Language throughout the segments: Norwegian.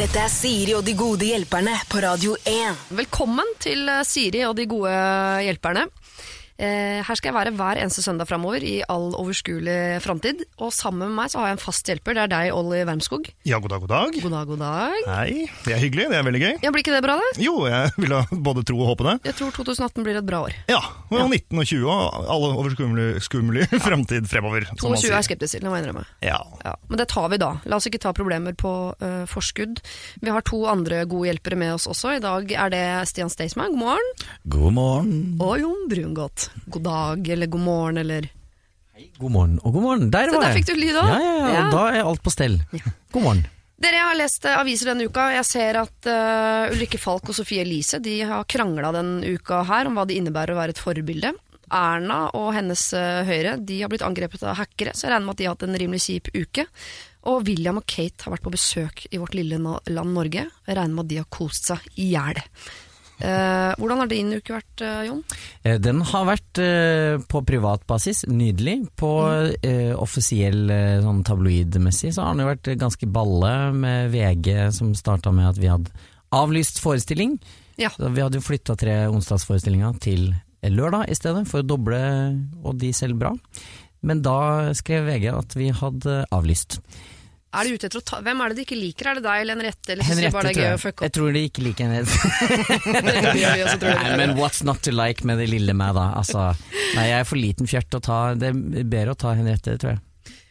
Dette er Siri og de gode hjelperne på Radio 1. Velkommen til eh, Siri og de gode hjelperne. Eh, her skal jeg være hver eneste søndag framover i all overskuelig framtid. Og sammen med meg så har jeg en fast hjelper. Det er deg, Olli Wermskog. Ja, god dag, god dag. God dag, god dag. Hei, det er hyggelig, det er veldig gøy. Ja, Blir ikke det bra, det? Jo, jeg vil ha både tro og håpe det. Jeg tror 2018 blir et bra år. Ja, og 19 og 20 og alle overskuelig ja. fremtid fremover. som man 22 er jeg skeptisk til, det må jeg innrømme. Ja. Ja, men det tar vi da. La oss ikke ta problemer på uh, forskudd. Vi har to andre gode hjelpere med oss også. I dag er det Stian Staysman, god morgen. God morgen. Og Jon Brungot. God dag, eller god morgen, eller God morgen og god morgen. Der var der jeg. fikk du lyd òg. Ja, ja, ja, Ja. Da er alt på stell. God morgen. Dere jeg har lest eh, aviser denne uka. Jeg ser at eh, Ulrikke Falk og Sofie Elise de har krangla denne uka her om hva det innebærer å være et forbilde. Erna og hennes eh, Høyre de har blitt angrepet av hackere, så jeg regner med at de har hatt en rimelig kjip uke. Og William og Kate har vært på besøk i vårt lille na- land Norge. Jeg regner med at de har kost seg i hjel. Eh, hvordan har din uke vært, eh, Jon? Eh, Den har vært eh, på privat basis, nydelig. På eh, offisiell eh, sånn tabloidmessig så har den jo vært ganske balle med VG som starta med at vi hadde avlyst forestilling. Ja. Så vi hadde jo flytta tre onsdagsforestillinger til lørdag i stedet, for å doble og de selv bra. Men da skrev VG at vi hadde avlyst. Er de ute etter å ta Hvem er det de ikke liker? Er det deg eller Henriette? Eller synes de Henriette, bare det er gøy å fucke Jeg tror de ikke liker Henriette. Nei, men what's not to like med det lille meg, da? Altså, nei, jeg er for liten fjert å ta Det er bedre å ta Henriette, tror jeg.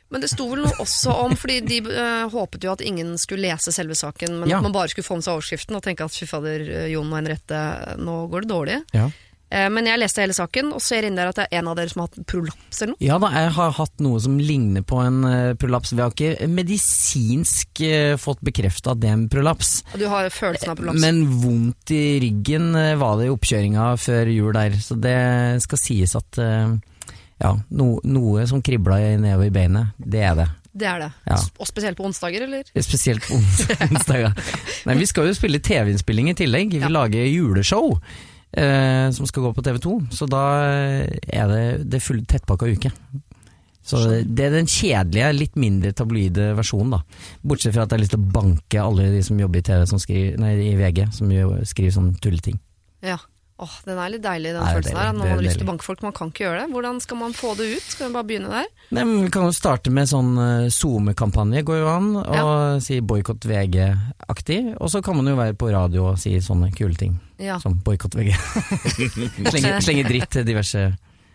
Men det sto vel noe også om, fordi de eh, håpet jo at ingen skulle lese selve saken, men Ja. at man bare skulle få med seg overskriften og tenke at fy fader, eh, Jon og Henriette, nå går det dårlig. Ja. Eh, men jeg leste hele saken, og ser inn der at det er en av dere som har hatt prolaps eller noe. ja da, jeg har hatt noe som ligner på en eh, prolaps. Vi har ikke medisinsk eh, fått bekrefta at det er en prolaps. Du har følelsen av prolaps. Men vondt i ryggen var det i oppkjøringa før jul der, så det skal sies at ja, no, noe som kribla nedover i beinet, det er det. det er det. Ja. Og spesielt på onsdager, eller? Spesielt på ons- onsdager. Nei, vi skal jo spille TV-innspilling i tillegg. Vi Ja. lager juleshow eh, som skal gå på TV2. Så da er det, det er full tettpakka uke. Så det er den kjedelige, litt mindre tabloide versjonen, da. Bortsett fra at jeg har lyst til å banke alle de som jobber i TV som skriver, nei, i VG, som skriver sånne tulleting. Ja. Åh, Den er litt deilig, den følelsen her. Nå har Man har lyst til å banke folk, man kan ikke gjøre det. Hvordan skal man få det ut? Skal vi bare begynne der? Nei, men Vi kan jo starte med sånn eh, SoMe-kampanje, går jo an. Og si boikott VG-aktig. Og så kan man jo være på radio og si sånne kule ting. Ja. Som boikott VG. slenge, slenge dritt til diverse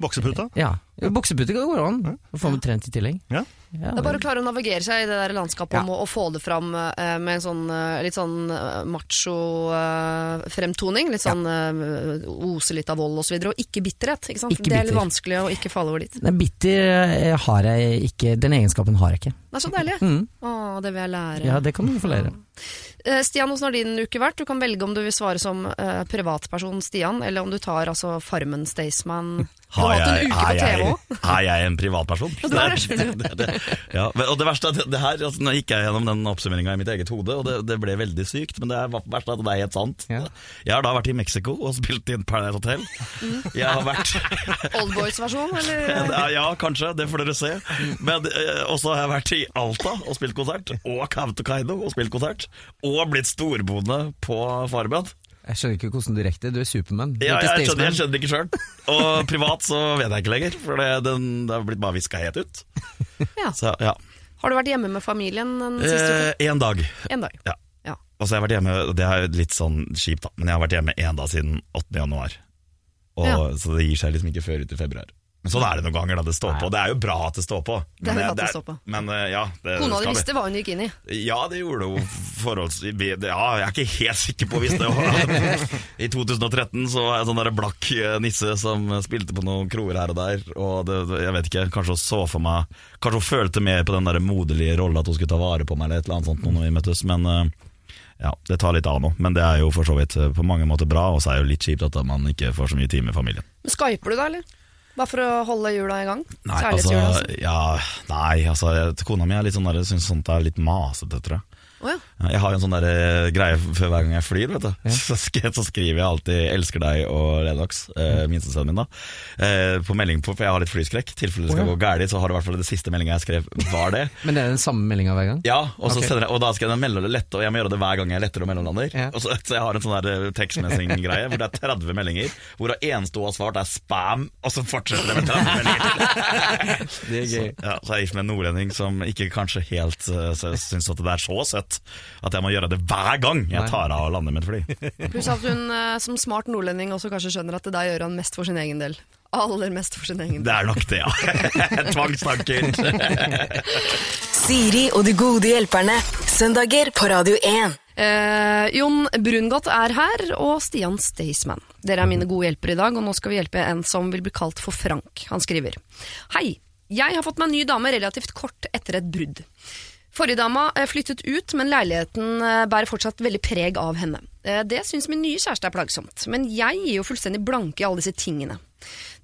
Bokseputa? Ja. Boksepute går an. Du får med trent i tillegg. Ja. Ja, Det er bare å klare å navigere seg i det der landskapet Ja. å få det fram eh, med en sånn eh, litt sånn eh, macho-fremtoning. litt sånn eh, ose litt av vold osv. Og, så videre, og ikke bitterhet. Ikke sant? Ikke det er litt bitter. vanskelig å ikke falle over dit. Nei, bitter eh, har jeg ikke. Den egenskapen har jeg ikke. Det er så deilig. Mm. Å, det vil jeg lære. Ja, det kan du få lære. Eh, Stian, hvordan har din uke vært? Du kan velge om du vil svare som eh, privatperson Stian, eller om du tar altså Farmen Staysman. Har en på er jeg, er jeg en privatperson? Er det, det, det, ja, og det verste er det her, altså, nå gikk jeg gjennom den oppsummeringa i mitt eget hode, og det, det ble veldig sykt, men det er verst at det er helt sant. Ja. Jeg har da vært i Mexico og spilt i Paradise Hotel. Jeg har vært Oldboys-versjon, eller? ja, ja, kanskje, det får dere se. Men eh, også har jeg vært i Alta og spilt konsert, og Kautokeino og spilt konsert, og blitt storbonde på Farmen. Jeg skjønner ikke hvordan du rekker det. Du er Supermann. Er Ja, jeg skjønner, jeg skjønner ikke sjøl. Og privat så vet jeg ikke lenger, for det, den, det har blitt bare viska helt ut. Ja. Så ja. Har du vært hjemme med familien den siste uka? Eh, en dag. En dag. Ja. Ja. Og så har jeg vært hjemme, det er litt sånn kjipt, da, men jeg har vært hjemme én dag siden 8. januar. Og, Ja. Så det gir seg liksom ikke før ut i februar. Men sånn er det noen ganger, da det står på. Det er jo bra at det står på. Det er Men bra at det står på. Men eh, ja, det Kona di visste hva hun gikk inn i. Ja, det gjorde hun forholdsvis Ja, jeg er ikke helt sikker på hvis det var I 2013 så var jeg sånn der blakk eh, nisse som spilte på noen kroer her og der, og det, jeg vet ikke, kanskje hun så for meg Kanskje hun følte mer på den der moderlige rolla at hun skulle ta vare på meg eller et eller annet sånt når vi møttes, men eh, ja, det tar litt av nå. Men det er jo for så vidt på mange måter bra, og så er det jo litt kjipt at man ikke får så mye tid med familien. Men Skyper du da, eller? Bare for å holde jula i gang? Nei, Kjærlighetsjula, altså, ja, nei, altså kona mi er litt sånn syns sånt er litt masete, tror jeg. Å ja. Ja, Jeg har en sånn der eh, greie før hver gang jeg flyr, vet du. Så, så skriver jeg alltid 'elsker deg' og Lennox, eh, minstesønnen min, da. Eh, på melding på, for jeg har litt flyskrekk. I tilfelle det skal oh, ja. gå galt, så har du i hvert fall det siste meldinga jeg skrev, var det. Men det er den samme meldinga hver gang? Ja, og, så Ok. sender jeg, og da skal jeg melde det lette, og jeg må gjøre det hver gang jeg letter og mellomlander. Ja. Og så, så jeg har en sånn der eh, tekstmessing-greie hvor det er 30 meldinger, hvor det eneste hun har svart er spam, og så fortsetter det med 30 meldinger til. Det er gøy. Ja, så er jeg gift med en nordlending som ikke kanskje helt uh, syns at det er så søtt at jeg må gjøre det hver gang jeg tar av og lander med et fly. Pluss at hun uh, som smart nordlending også kanskje skjønner at det der gjør han mest for sin egen del. Aller mest for sin egen del. Det er nok det, ja. Tvangstanker. Siri og de gode hjelperne. Søndager på Radio 1. Eh, Jon Brungot er her, og Stian Staysman. Dere er mine gode hjelpere i dag, og nå skal vi hjelpe en som vil bli kalt for Frank. Han skriver Hei, jeg har fått meg en ny dame relativt kort etter et brudd. Forrige dama eh, flyttet ut, men leiligheten eh, bærer fortsatt veldig preg av henne. Eh, Det syns min nye kjæreste er plagsomt, men jeg gir jo fullstendig blanke i alle disse tingene.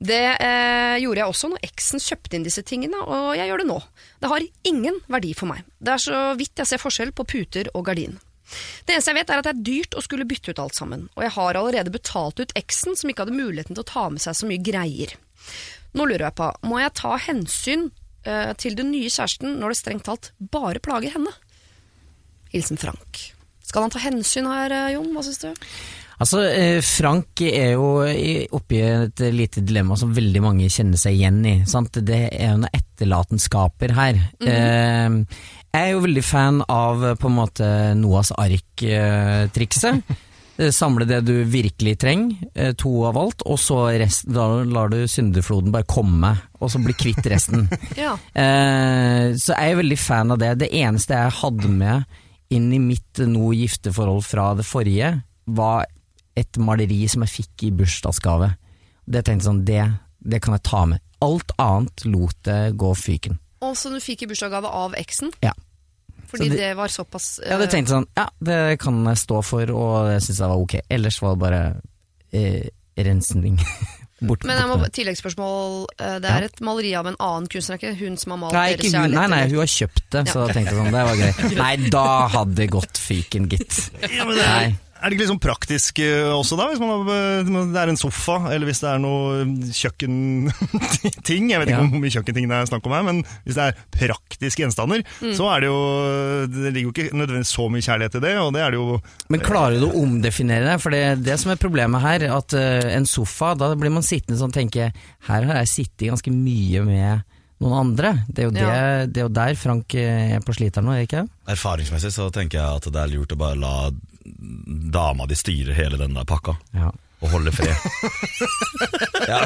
Det eh, gjorde jeg også når eksen kjøpte inn disse tingene, og jeg gjør det nå. Det har ingen verdi for meg. Det er så vidt jeg ser forskjell på puter og gardin. Det eneste jeg vet er at det er dyrt å skulle bytte ut alt sammen, og jeg har allerede betalt ut eksen som ikke hadde muligheten til å ta med seg så mye greier. Nå lurer jeg på, må jeg ta hensyn uh, til den nye kjæresten når det strengt talt bare plager henne? Hilsen Frank. Skal han ta hensyn her, eh, Jon? Hva syns du? Altså, eh, Frank er jo oppi et lite dilemma som veldig mange kjenner seg igjen i. Sant? Det er jo noen etterlatenskaper her. eh, jeg er jo veldig fan av eh, på en måte Noas ark-trikset. Samle det du virkelig trenger, eh, to av alt, og så rest, da lar du syndefloden bare komme, og så bli kvitt resten. Ja. Eh, så jeg er veldig fan av det. Det eneste jeg hadde med inn i mitt noe gifteforhold fra det forrige, var et maleri som jeg fikk i bursdagsgave. Det tenkte jeg sånn, det, det kan jeg ta med. Alt annet lot det gå fyken. Og som du fikk i bursdagsgave av eksen? Ja. Fordi de, det, var såpass Jeg hadde tenkt sånn, ja, det kan jeg stå for, og det syns jeg var ok. Ellers var det bare uh, rensning. Bort, Men jeg må, tilleggsspørsmål. eh, Det er et maleri av en annen kunstner, ikke hun som har malt Nei, deres kjærlighet? nei, nei, hun har kjøpt det, så jeg tenkte sånn, det var greit. Nei, da hadde det gått fyken, gitt. Ja, men det er, Nei. Er det ikke litt sånn praktisk eh, også, da? Hvis man har, eh, det er en sofa, eller hvis det er noe kjøkkenting Jeg vet ikke Ja. hvor mye kjøkkenting det er snakk om her, men hvis det er praktiske gjenstander, Mm. så er det jo Det ligger jo ikke nødvendigvis så mye kjærlighet i det, og det er det jo Men klarer du å omdefinere det? For det er det som er problemet her, at eh, en sofa, da blir man sittende sånn og tenke her har jeg sittet ganske mye med noen andre. Det er jo, det, Ja. det er jo der Frank eh, er på sliteren nå, er det ikke? Erfaringsmessig så tenker jeg at det er lurt å bare la dama di styrer hele den der pakka. Ja. Og holder fred. ja.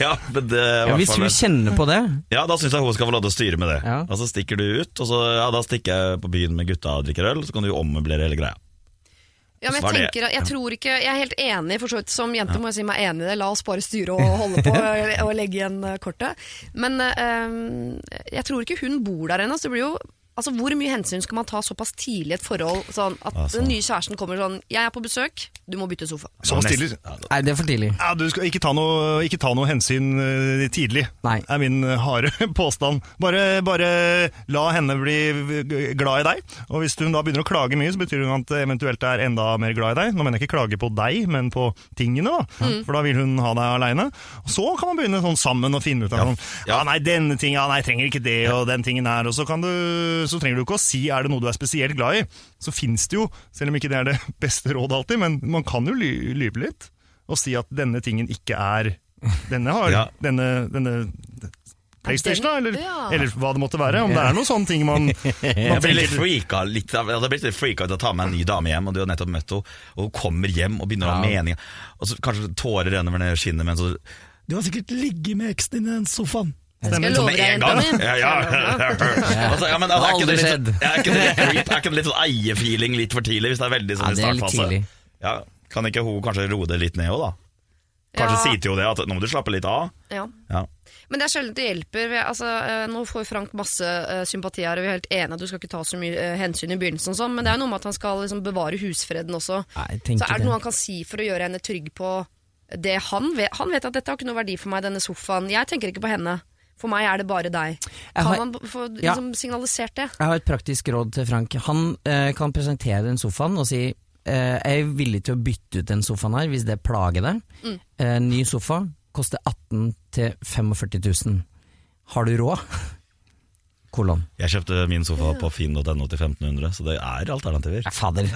ja, men det Ja, hvis hun kjenner på det Ja, da syns jeg hun skal få lov til å styre med det. Ja. Og så stikker du ut, og så ja, da stikker jeg på byen med gutta og drikker øl, så kan du ommøblere hele greia. Ja, men jeg tenker, at- jeg tror ikke, jeg er helt enig, for så vidt som jente må jeg si meg enig i det. La oss bare styre og holde på og legge igjen eh, kortet. Men eh, jeg tror ikke hun bor der ennå. så det blir jo Altså, Hvor mye hensyn skal man ta såpass tidlig i et forhold? Sånn at Altså. den nye kjæresten kommer sånn 'Jeg er på besøk, du må bytte sofa'. så tidlig? Nei, det er for tidlig. Ja, du skal ikke ta noe, ikke ta noe hensyn eh, tidlig, Nei. er min eh, harde påstand. Bare, bare la henne bli glad i deg. Og hvis hun da begynner å klage mye, så betyr hun at eventuelt er enda mer glad i deg. Nå mener jeg ikke klage på deg, men på tingene, da. For da vil hun ha deg aleine. Så kan man begynne sånn sammen og finne ut av sånn Ja, nei, denne ting, ja, nei, jeg trenger ikke det, og den tingen her. Og så, kan du, så trenger du ikke å si er det noe du er spesielt glad i. Så fins det jo, selv om ikke det er det beste rådet alltid, men man kan jo ly lyve litt og si at denne tingen ikke er Denne har Ja. denne, denne PlayStation, da, eller, Ja. eller hva det måtte være. Om det er noen sånne ting man, man Jeg blir litt freaka litt jeg hadde blitt litt freaka av å ta med en ny dame hjem, og du har nettopp møtt henne, og hun kommer hjem og begynner å ha Ja. meninger, og så kanskje tårer renner ned skinnet, men så Du har sikkert ligget med eksen din i den sofaen. Det skal jeg Stemmer. love Med deg, en jenta gang. mi. Ja, ja. Altså, ja, men, altså, er, ikke det Aldri litt, skjedd. er ikke det litt? Er ikke det litt sånn eierfeeling litt for tidlig, hvis det er veldig sånn i startfase? Ja, kan ikke hun kanskje roe det litt ned òg, da? Kanskje Ja. si til henne det, at nå må du slappe litt av. Ja. Ja. Men det er sjelden det hjelper. Altså, eh, nå får Frank masse eh, sympati her, og vi er helt enige at du skal ikke ta så mye eh, hensyn i begynnelsen, og sånn, men det er noe med at han skal liksom bevare husfreden også. Nei, Så er det det. noe han kan si for å gjøre henne trygg på det han vet? Han vet at dette har ikke noe verdi for meg, denne sofaen. Jeg tenker ikke på henne. For meg er det bare deg. Kan har- man få Ja. liksom, signalisert det? Jeg har et praktisk råd til Frank. Han eh, kan presentere den sofaen og si eh, jeg er villig til å bytte ut den sofaen her hvis det plager deg. Mm. Eh, ny sofa koster 18 000-45 000. Har du råd? Kolon. Jeg kjøpte min sofa på finn.no til 1500, så det er alternativer. Ja, fader.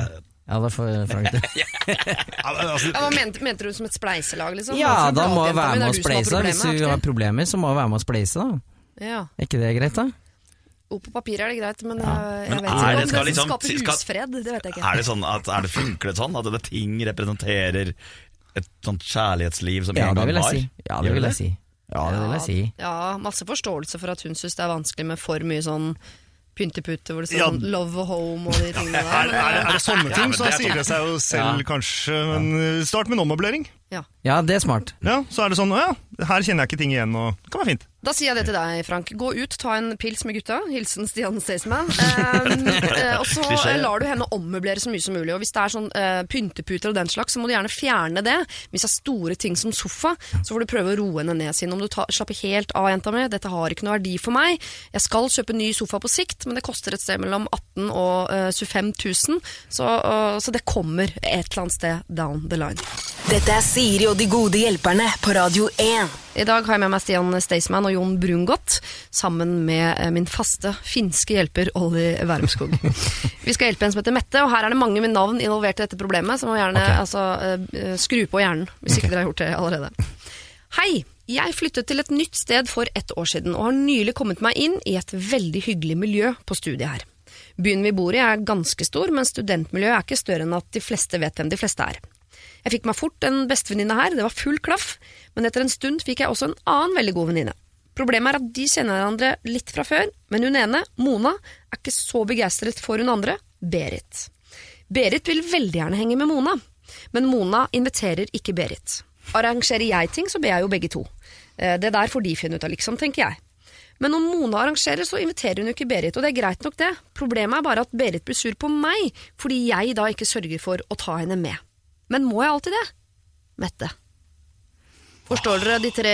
Ja, da får Frank det. Ja, men altså, Ja, hva mente, mente du som et spleiselag, liksom? Ja, da må jeg være med og du som har spleise. Hvis du har problemer, så må jeg være med og spleise. da. Ja. Er ikke det greit, da? Ord på papir er det greit, men jeg, jeg Men vet ikke det- om det liksom- skaper husfred. Det vet jeg ikke. Er det sånn at er det funker det sånn at det ting representerer et sånt kjærlighetsliv som Ja, en gang var? si. Ja, det vil jeg si. Ja, det vil jeg si. Ja, masse forståelse for at hun syns det er vanskelig med for mye sånn pyntepute hvor det står Ja. sånn love og home og de tingene er, der. er, er det sånne ting, ja, så det er sier det seg jo selv kanskje. Men uh, start med en ommøblering. Ja. Ja, det er smart. Ja, så er det sånn, ja, her kjenner jeg ikke ting igjen, og det kan være fint. Da sier jeg det til deg, Frank. Gå ut, ta en pils med gutta. Hilsen Stian Staysman. Um, eh, og så eh, lar du henne ommøblere så mye som mulig. Og hvis det er sånn eh, pynteputer og den slags, så må du gjerne fjerne det. Hvis det er store ting som sofa, så får du prøve å roe henne ned. sin. om du ta, slapper helt av, jenta mi, dette har ikke noe verdi for meg. Jeg skal kjøpe ny sofa på sikt, men det koster et sted mellom 18 og eh, 25 000. Så, eh, så det kommer et eller annet sted down the line. Dette er Siri og de gode hjelperne på Radio 1. I dag har jeg med meg Stian Staysman og Jon Brungot, sammen med eh, min faste finske hjelper Olli Wermskog. Vi skal hjelpe en som heter Mette, og her er det mange med navn involvert i dette problemet, så må gjerne okay. altså, eh, skru på hjernen, hvis ikke dere har gjort det allerede. Hei! Jeg flyttet til et nytt sted for ett år siden, og har nylig kommet meg inn i et veldig hyggelig miljø på studiet her. Byen vi bor i er ganske stor, men studentmiljøet er ikke større enn at de fleste vet hvem de fleste er. Jeg fikk meg fort en bestevenninne her, det var full klaff, men etter en stund fikk jeg også en annen veldig god venninne. Problemet er at de kjenner hverandre litt fra før, men hun ene, Mona, er ikke så begeistret for hun andre, Berit. Berit vil veldig gjerne henge med Mona, men Mona inviterer ikke Berit. Arrangerer jeg ting, så ber jeg jo begge to. Eh, Det der får de finne ut av, liksom, tenker jeg. Men når Mona arrangerer, så inviterer hun jo ikke Berit, og det er greit nok det. Problemet er bare at Berit blir sur på meg, fordi jeg da ikke sørger for å ta henne med. Men må jeg alltid det? Mette. Forstår dere de tre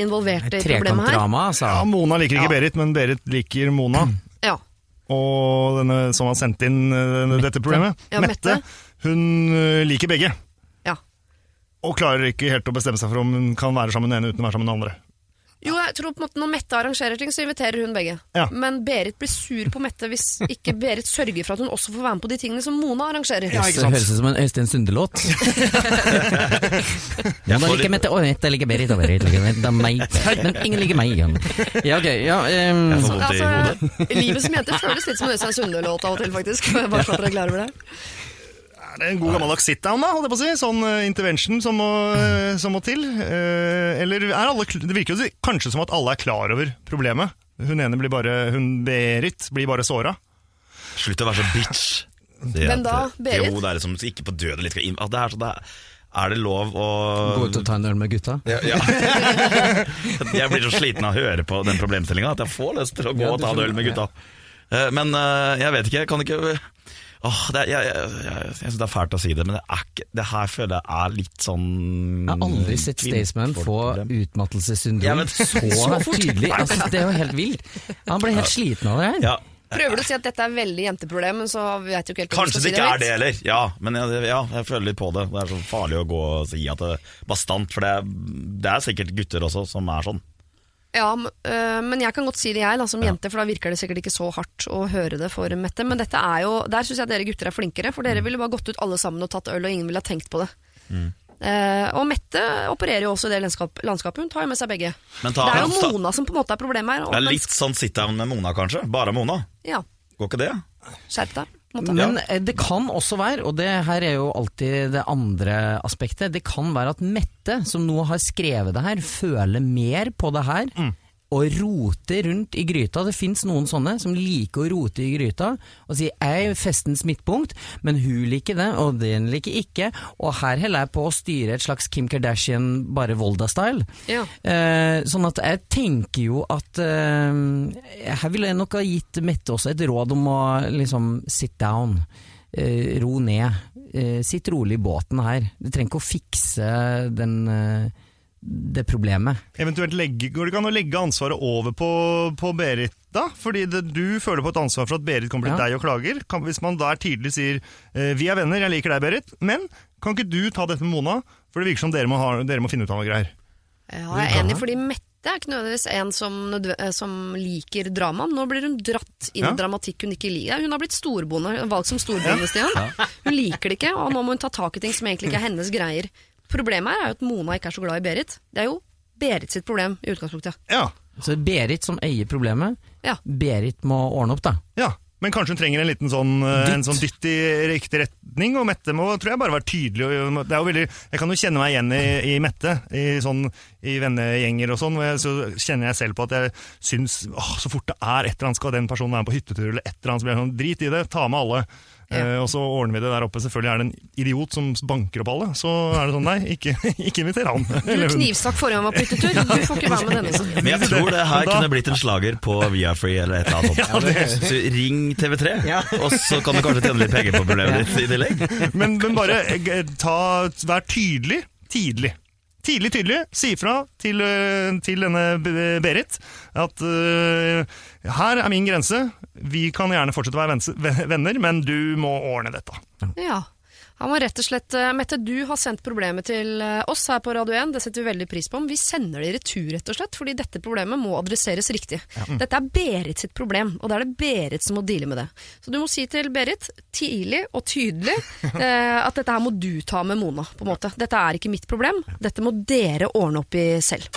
involverte i problemet her? Altså. Ja, Mona liker ikke Berit, men Berit liker Mona. Ja. Og denne som har sendt inn uh, dette problemet, Ja, Mette. hun uh, liker begge. ja. Og klarer ikke helt å bestemme seg for om hun kan være sammen med den ene uten å være sammen med den andre. Jo, jeg tror på en måte Når Mette arrangerer ting, så inviterer hun begge. Ja. Men Berit blir sur på Mette hvis ikke Berit sørger for at hun også får være med på de tingene som Mona arrangerer. Ja, ikke Det høres ut som en Øystein Sunde-låt. Mona liker Mette, og Mette liker Berit, og Berit liker Mette, meg. Men ingen liker meg. Ja, ok. Ja, um, Jeg får vondt i hodet. Altså, Livet som jente føles litt som en Øystein Sunde-låt av og til, faktisk. Bare så at dere er klar over det. Er det en god gammeldags sit-down, da? holdt jeg på å si? Sånn uh, intervention som må, uh, som må til? Uh, eller er alle Det virker jo kanskje som at alle er klar over problemet. Hun ene blir bare Hun Berit blir bare såra. Slutt å være så bitch. Hvem da? eh, Berit? Jo, det er liksom ikke på døden litt skal inn. Det er, så det er, er det lov å Gå ut og ta en øl med gutta. ja, ja. Jeg blir så sliten av å høre på den problemstillinga at jeg får lyst til å gå Ja, og ta en øl med gutta. Eh, Men eh, jeg vet ikke, jeg kan ikke Åh, det er, jeg jeg, jeg, jeg syns det er fælt å si det, men det, er ikke, det her føler jeg er litt sånn Jeg har aldri sett Staysman få utmattelsessyndrom Ja, men- så tydelig. Altså, det er jo helt vilt. Han ble helt sliten av det her. Ja, Prøver du å si at dette er veldig jenteproblem, men så vet du ikke helt hva Kanskje det ikke er det heller, ja. Men jeg, ja, jeg føler litt på det. Det er så farlig å gå og si at det er bastant, for det, det er sikkert gutter også som er sånn. Ja, øh, men jeg kan godt si det jeg, da, som jente, for da virker det sikkert ikke så hardt å høre det for Mette. Men dette er jo, der syns jeg dere gutter er flinkere, for Mm. dere ville bare gått ut alle sammen og tatt øl, og ingen ville ha tenkt på det. Eh, og Mette opererer jo også i det landskap, landskapet, hun tar jo med seg begge. Men ta- det er jo Mona som på en måte er problemet her. Det er litt sånn sit-down med Mona, kanskje. Bare Mona. Ja, Går ikke det? skjerp deg. Men eh, det kan også være, og det her er jo alltid det andre aspektet, det kan være at Mette, som nå har skrevet det her, føler mer på det her. Og rote rundt i gryta. Det fins noen sånne som liker å rote i gryta og si 'jeg er festens midtpunkt', men hun liker det, og den liker ikke. Og her holder jeg på å styre et slags Kim Kardashian, bare Volda-style. Ja. Eh, sånn at jeg tenker jo at eh, Her ville jeg nok ha gitt Mette også et råd om å liksom sit down. Eh, ro ned. Eh, sitt rolig i båten her. Du trenger ikke å fikse den, eh, det problemet. Eventuelt legge, Går det ikke an å legge ansvaret over på, på Berit, da? Fordi det, du føler på et ansvar for at Berit kommer til Ja. deg og klager. Kan, hvis man der tydelig sier eh, 'vi er venner, jeg liker deg, Berit', men kan ikke du ta dette med Mona? For det virker som dere må, ha, dere må finne ut av noe greier. Ja, jeg er enig, fordi Mette er ikke nødvendigvis en som, eh, som liker drama. Nå blir hun dratt inn i Ja. dramatikk hun ikke liker. Hun har blitt storbonde, valgt som storbonde, Stian. Hun liker det ikke, og nå må hun ta tak i ting som egentlig ikke er hennes greier. Problemet her er jo at Mona ikke er så glad i Berit. Det er jo Berit sitt problem i utgangspunktet. Ja, Så det er Berit som eier problemet. Ja. Berit må ordne opp, da. ja. Men kanskje hun trenger en liten sånn, eh, en sånn dytt i riktig retning, og Mette må tror jeg bare være tydelig. Og, det er jo veldig, jeg kan jo kjenne meg igjen i, i Mette, i, sånn, i vennegjenger og sånn. Så kjenner jeg selv på at jeg syns åh, så fort det er et eller annet, skal den personen være med på hyttetur eller et eller annet, så blir jeg sånn drit i det, ta med alle. Eh, og så ordner vi det der oppe. Selvfølgelig er det en idiot som banker opp alle. Så er det sånn, nei, ikke, ikke inviter han. Du knivstakk forrige gang var på hyttetur. Du får ikke være med denne. Men jeg tror det her kunne blitt en slager på Viafree eller et eller annet Ja, Så ring TV3, og så kan du kanskje tjene litt penger på problemet ditt i tillegg. Men, men bare eh, ta, vær tydelig tidlig. Tidlig, tydelig. Si ifra til, eh, til denne Berit at uh, her er min grense. Vi kan gjerne fortsette å være venner, men du må ordne dette. Ja. Han var rett og slett eh, Mette, du har sendt problemet til eh, oss her på Radio 1. Det setter vi veldig pris på. Men vi sender det i retur, rett og slett, fordi dette problemet må adresseres riktig. Dette er Berit sitt problem, og det er det Berit som må deale med det. Så du må si til Berit, tidlig og tydelig, eh, at dette her må du ta med Mona, på en måte. Dette er ikke mitt problem. Dette må dere ordne opp i selv.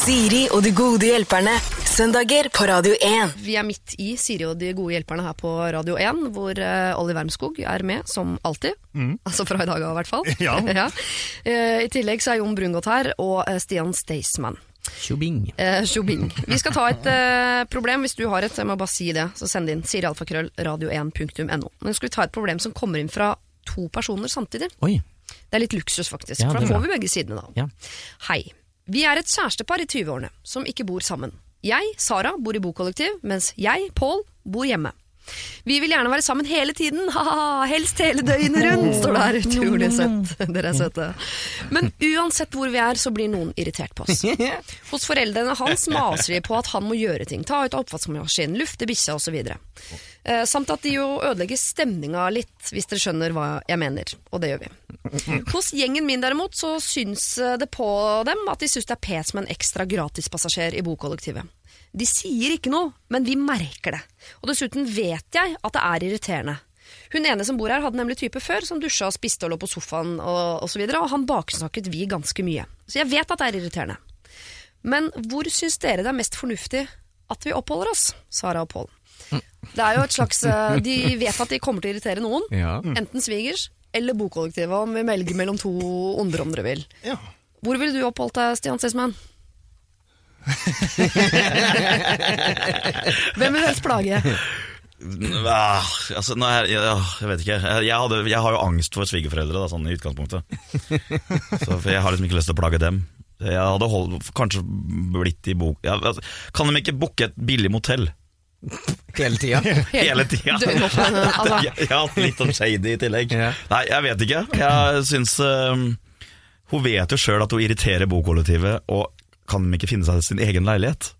Siri og de gode hjelperne. Søndager på Radio 1. Vi er midt i Siri og de gode hjelperne her på Radio 1, hvor eh, Olli Wermskog er med, som alltid. Altså fra i dag av, i hvert fall. Ja. Eh, I tillegg så er Jon Brungot her, og eh, Stian Staysman. Tjobing. Eh, Shubing. Vi skal ta et eh, problem, hvis du har et, jeg må bare si det, så send det inn. Sirialfakrøll radio1.no. Men skal vi ta et problem som kommer inn fra to personer samtidig? Oi. Det er litt luksus, faktisk. Ja, for da får vi begge sidene, da. Ja. Hei. Vi er et kjærestepar i 20-årene som ikke bor sammen. Jeg, Sara, bor i bokollektiv, mens jeg, Pål, bor hjemme. Vi vil gjerne være sammen hele tiden, ha-ha, helst hele døgnet rundt, står det her. Utrolig søtt. Dere er søte. Men uansett hvor vi er, så blir noen irritert på oss. Hos foreldrene hans maser de på at han må gjøre ting. Ta ut oppvaskmaskinen, lufte bikkja osv. Eh, samt at de jo ødelegger stemninga litt, hvis dere skjønner hva jeg mener. Og det gjør vi. Hos gjengen min derimot så syns eh, det på dem at de syns det er pes med en ekstra gratispassasjer i bokollektivet. De sier ikke noe, men vi merker det. Og dessuten vet jeg at det er irriterende. Hun ene som bor her hadde nemlig type før, som dusja og spiste og lå på sofaen og osv., og, og han baksnakket vi ganske mye. Så jeg vet at det er irriterende. Men hvor syns dere det er mest fornuftig at vi oppholder oss, Sara og Pål? Det er jo et slags eh, De vet at de kommer til å irritere noen. Ja. Enten svigers eller bokollektivet, om vi melger mellom to onder, om dere vil. Ja. Hvor ville du oppholdt deg, Stian Sesman? Hvem vil helst plage? Ah, altså, nei, jeg, jeg vet ikke. Jeg, jeg, hadde, jeg har jo angst for svigerforeldre, sånn i utgangspunktet. Så, for jeg har liksom ikke lyst til å plage dem. Jeg hadde holdt, kanskje blitt i bok... Ja, altså, kan de ikke booke et billig motell Hele tida. hele tida? Altså. Jeg, har hatt litt sånn shady i tillegg. Nei, jeg vet ikke. Jeg syns eh, Hun vet jo sjøl at hun irriterer bokollektivet, og kan de ikke finne seg sin egen leilighet?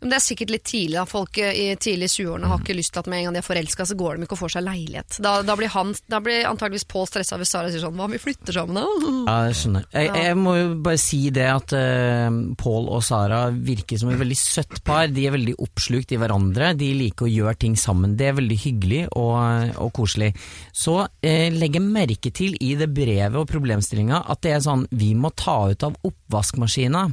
Det er sikkert litt tidlig. da Folk eh, i tidlig 20-årene har ikke lyst til at med en gang de er forelska, så går de ikke og får seg leilighet. Da, da blir han Da blir antageligvis Pål stressa hvis Sara sier sånn Hva om vi flytter sammen, da? Ja, jeg skjønner. Jeg, jeg må jo bare si det at uh, Pål og Sara virker som et veldig søtt par. De er veldig oppslukt i hverandre. De liker å gjøre ting sammen. Det er veldig hyggelig og, og koselig. Så uh, legg merke til i det brevet og problemstillinga at det er sånn Vi må ta ut av oppvaskmaskina.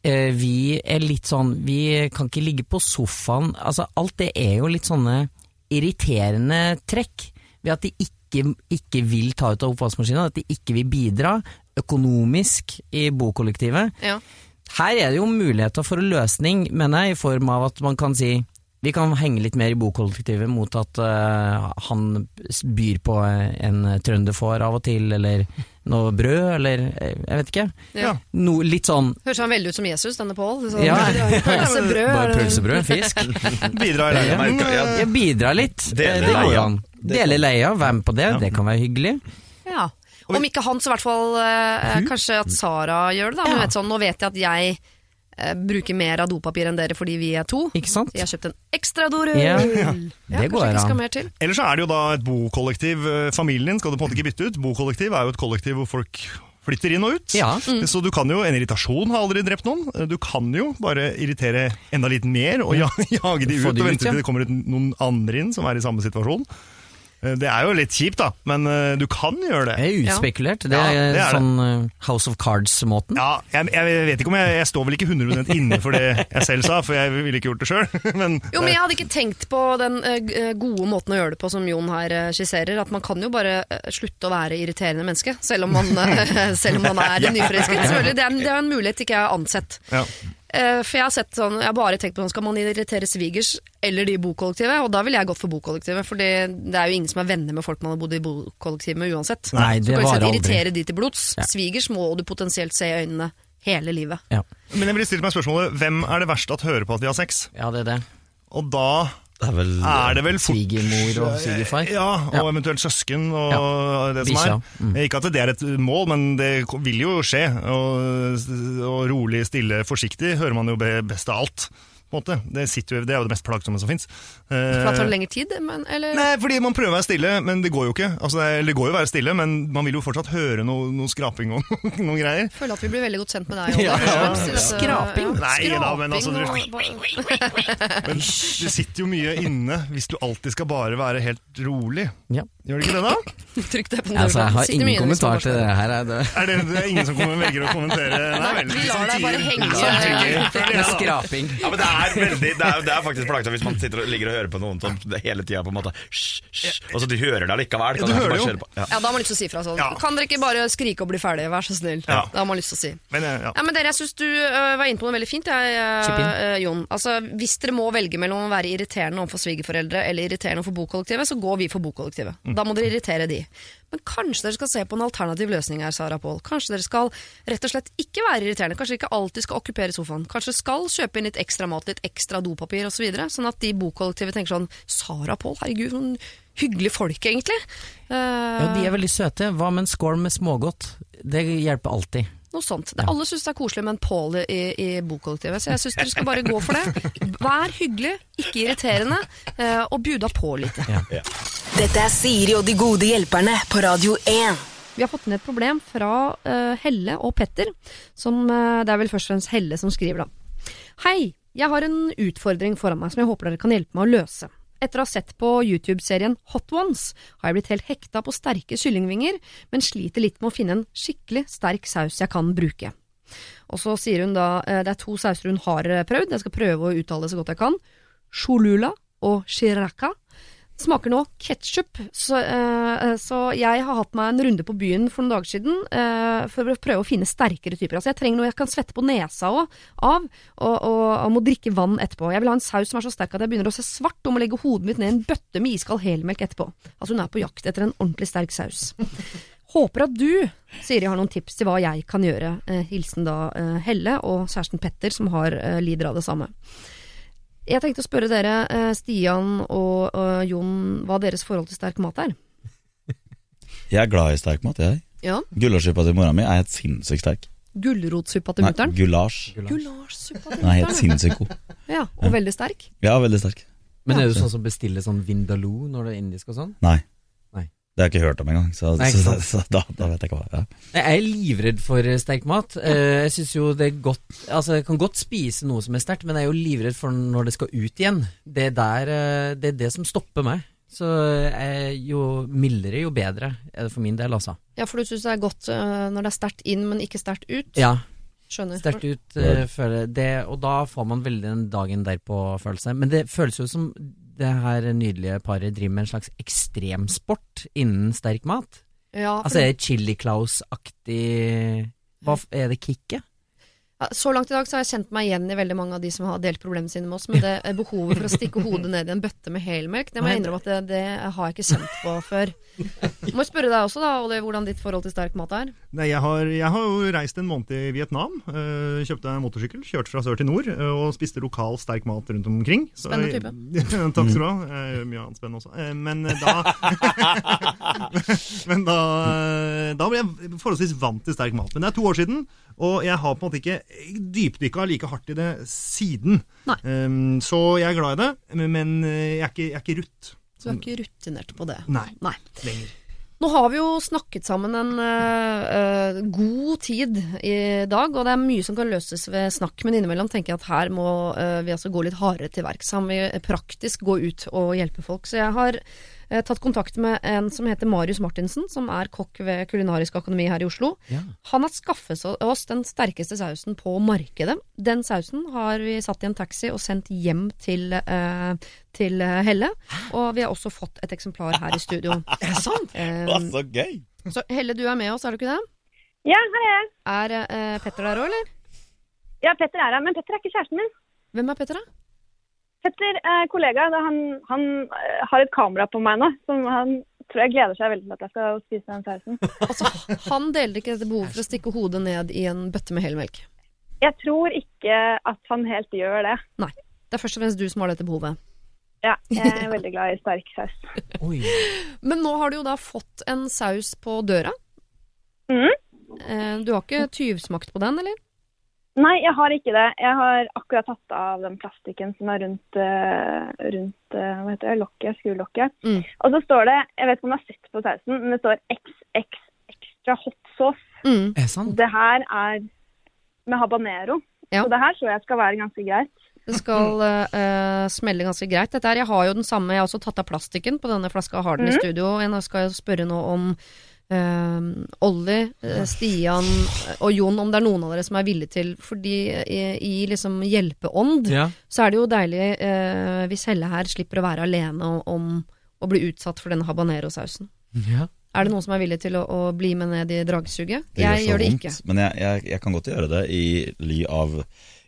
Eh, vi er litt sånn Vi kan ikke ligge på sofaen. Altså, alt det er jo litt sånne irriterende trekk ved at de ikke, ikke vil ta ut av oppvaskmaskina, at de ikke vil bidra økonomisk i bokollektivet. Ja. Her er det jo muligheter for en løsning, mener jeg, i form av at man kan si vi kan henge litt mer i bokollektivet mot at uh, han byr på en trønderfår av og til, eller noe brød, eller jeg vet ikke. Ja. No, litt sånn Høres han veldig ut som Jesus, denne Pål? Sånn, Ja. Pølsebrød. bare pølsebrød, fisk. Bidra i leia. merker- ja, jeg- Jeg bidrar litt. Dele Eh, det går an. Dele leia, være med på det, det kan være hyggelig. Ja. Om ikke han, så i hvert fall eh, kanskje at Sara gjør det. da. Ja. vet sånn, nå vet jeg at jeg bruker mer av dopapir enn dere fordi vi er to. Ikke sant? Jeg har kjøpt en ekstra dorull. Ja, Ja, det går kanskje ikke an. skal mer til. Eller så er det jo da et bokollektiv. eh, Familien skal du på en måte ikke bytte ut. Bokollektiv er jo et kollektiv hvor folk flytter inn og ut. Ja. Så du kan jo, En irritasjon har aldri drept noen. Du kan jo bare irritere enda litt mer og ja, jage de ut de og vente ja. til det kommer noen andre inn som er i samme situasjon. Eh, Det er jo litt kjipt, da, men eh, du kan gjøre det. Det er utspekulert. Det Ja, er, det er sånn det. House of Cards-måten. Ja, jeg, jeg vet ikke om jeg, jeg står vel ikke 100% inne for det jeg selv sa, for jeg ville ikke gjort det sjøl. Men, Jo, men jeg hadde ikke tenkt på den eh, eh, gode måten å gjøre det på som Jon her eh, skisserer. At man kan jo bare eh, slutte å være irriterende menneske, selv om man, eh, selv om man er nyforelsket. Selvfølgelig, Det er, det er en mulighet ikke jeg har ansett. ja. Eh, For jeg har sett sånn, jeg har bare tenkt på sånn, skal man irritere svigers eller de i bokollektivet? Og da ville jeg gått for bokollektivet, for det er jo ingen som er venner med folk man har bodd i bokollektiv med uansett. Nei, Så det kan at varer aldri. Irritere de til blods. Ja. Svigers må du potensielt se i øynene hele livet. Ja. Men jeg ville stilt meg spørsmålet hvem er det verst at hører på at de har sex? ja, det er det. Og da Det er vel er det vel fort Svigermor og svigerfar. Ja, og Ja. eventuelt søsken og det som er. Mm. Ikke at det er et mål, men det vil jo skje. Og, og rolig, stille, forsiktig hører man jo best av alt. På en måte. Det, sitter jo, det er jo det mest plagsomme som fins. Da tar det lengre tid, men, eller? Nei, fordi man prøver å være stille, men det går jo ikke. Altså, det, det går jo å være stille, men man vil jo fortsatt høre noe, noe skraping og noen greier. Jeg føler at vi blir veldig godt kjent med deg. Ja, ja. Skraping? Nei da, men altså, skraping Men det sitter jo mye inne hvis du alltid skal bare være helt rolig. Ja. Gjør det ikke det, da? Trykk det på Altså, jeg har ingen kommentar til det her. er Det. Er det, det er ingen som kommer, velger å kommentere? Nei, vel, vi lar deg bare henge. Skraping. Ja, men det er, veldig, det er, det er faktisk plagsomt hvis man sitter og ligger og hører på noen som hele tida, på en måte. Hysj, hysj, og så du hører det allikevel. Ja, kan du hører bare jo. på. Ja. Ja, da har man lyst til å si fra sånn. Ja. Kan dere ikke bare skrike og bli ferdige, vær så snill? Ja. Det har man lyst til å si. Men, eh, ja. Ja, men dere, jeg syns du uh, var inne på noe veldig fint, jeg, øh, Jon. Altså, hvis dere må velge mellom å være irriterende overfor svigerforeldre eller irriterende overfor bokollektivet, så går vi for bokollektivet. Mm. Da må dere irritere de. Men kanskje dere skal se på en alternativ løsning her, Sara Pål. Kanskje dere skal rett og slett ikke være irriterende. Kanskje dere ikke alltid skal okkupere sofaen. Kanskje skal kjøpe inn litt ekstra mat, litt ekstra dopapir osv. Så videre, sånn at de i bokollektivet tenker sånn Sara Pål, herregud, noen hyggelige folk, egentlig. Uh... Ja, de er veldig søte. Hva med en skål med smågodt? Det hjelper alltid. Noe sånt. Det, alle syns det er koselig med en Paul i, i bokollektivet, så jeg syns dere skal bare gå for det. Vær hyggelig, ikke irriterende, eh, og bjuda på litt. Dette er Siri og de gode hjelperne på Radio 1. Vi har fått inn et problem fra uh, Helle og Petter, som uh, det er vel først og fremst Helle som skriver, da. Hei, jeg har en utfordring foran meg som jeg håper dere kan hjelpe meg å løse. Etter å ha sett på YouTube-serien Hot Ones har jeg blitt helt hekta på sterke kyllingvinger, men sliter litt med å finne en skikkelig sterk saus jeg kan bruke. Og så sier hun da eh, det er to sauser hun har eh, prøvd, jeg skal prøve å uttale det så godt jeg kan. Cholula og shiraka. Smaker nå ketsjup, så, eh, så jeg har hatt meg en runde på byen for noen dager siden eh, for å prøve å finne sterkere typer. Altså jeg trenger noe jeg kan svette på nesa også, av, og, og, og må drikke vann etterpå. Jeg vil ha en saus som er så sterk at jeg begynner å se svart og må legge hodet mitt ned i en bøtte med iskald helmelk etterpå. Altså hun er på jakt etter en ordentlig sterk saus. Håper at du, Siri, har noen tips til hva jeg kan gjøre. Eh, hilsen da Helle og kjæresten Petter, som har, lider av det samme. Jeg tenkte å spørre dere, eh, Stian og og Jon, hva deres forhold til sterk mat er. Jeg er glad i sterk mat, jeg. Ja. Gulasjsuppa til mora mi er helt sinnssykt sterk. Gulrotsuppa til mutter'n. gulasj. Gulasjsuppa til er helt mutter'n. sinnssykt god. Ja, og veldig sterk. Ja, veldig sterk. Men er du sånn som bestiller sånn vindaloo når det er indisk og sånn? Nei. Det har jeg ikke hørt om engang, så, Nei, så, så, da, da vet jeg ikke hva ja. Jeg er livredd for eh, sterk mat. Eh, Jeg synes jo det er godt Altså, jeg kan godt spise noe som er sterkt, men jeg er jo livredd for når det skal ut igjen. Det er der eh, Det er det som stopper meg. Så jo mildere, jo bedre er det for min del, altså. Ja, for du syns det er godt når det er sterkt inn, men ikke sterkt ut? Ja, Skjønner. sterkt ut, uh, føler det, og da får man veldig den dagen derpå-følelse. Men det føles jo som det her nydelige paret driver med en slags ekstremsport innen sterk mat. Ja, for Altså er det Chili Claus-aktig Hva er det kicket? Så langt i dag så har jeg kjent meg igjen i veldig mange av de som har delt problemene sine med oss, men det er behovet for å stikke hodet ned i en bøtte med helmelk, det må jeg innrømme at det, det har jeg ikke kjent på før. Må jeg spørre deg også, da, Olli, hvordan ditt forhold til sterk mat er? Nei, jeg har, jeg har jo reist en måned i Vietnam. øh, kjøpte en motorsykkel, kjørte fra sør til nord øh, og spiste lokal sterk mat rundt omkring. Så- Spennende type. Takk skal du ha. Mye annet spennende også. Eh, Men da Men da, da ble jeg forholdsvis vant til sterk mat. Men det er to år siden, og jeg har på en måte ikke dypdykka like hardt i det siden. Um, så jeg er glad i det, men eh, jeg er ikke, jeg er ikke rutt. Så du er ikke rutinert på det? Nei. Nei. Lenger. Nå har vi jo snakket sammen en uh, god tid i dag, og det er mye som kan løses ved snakk, men innimellom tenker jeg at her må uh, vi altså gå litt hardere til verks. Her må vi praktisk gå ut og hjelpe folk. Så jeg har øh, tatt kontakt med en som heter Marius Martinsen, som er kokk ved Kulinarisk akademi her i Oslo. Ja. Han har skaffet oss den sterkeste sausen på markedet. Den sausen har vi satt i en taxi og sendt hjem til, eh, til Helle, og vi har også fått et eksemplar her i studio. Er det sant? Um, så gøy! Så Helle, du er med oss, er du ikke det? Ja, er jeg. Er eh, Petter der òg, eller? Ja, Petter er her, men Petter er ikke kjæresten min. Hvem er Petter, da? Petter eh, kollega. Da han, han eh, har et kamera på meg nå, som han tror jeg gleder seg veldig til at jeg skal spise den sausen. Altså, Han delte ikke dette behovet for å stikke hodet ned i en bøtte med helmelk. Jeg tror ikke at han helt gjør det. Nei. Det er først og fremst du som har dette behovet. Ja, jeg er veldig glad i sterk saus. Oi. Men nå har du jo da fått en saus på døra. Mhm. Eh, Du har ikke tyvsmakt på den, eller? Nei, jeg har ikke det. Jeg har akkurat tatt av den plastikken som er rundt, eh, rundt eh, hva heter det, lokket, skrulokket. Mm. Og så står det, jeg vet ikke om du har sett på sausen, men det står XX extra hot sauce. Mm. Er det sant? Det her er med habanero. Ja. Så det her tror jeg skal være ganske greit. Det skal uh, smelle ganske greit. Dette her, Jeg har jo den samme, jeg har også tatt av plastikken på denne flaska. Jeg har den i studio. Jeg skal spørre nå om eh, Olli, eh, Stian og Jon, om det er noen av dere som er villige til Fordi i, i liksom hjelpeånd Ja. så er det jo deilig uh, hvis Helle her slipper å være alene om å bli utsatt for denne habanero-sausen. ja. Er det noen som er villig til å, å bli med ned i dragsuget? Jeg gjør det ikke. Men jeg, jeg, jeg kan godt gjøre det i ly av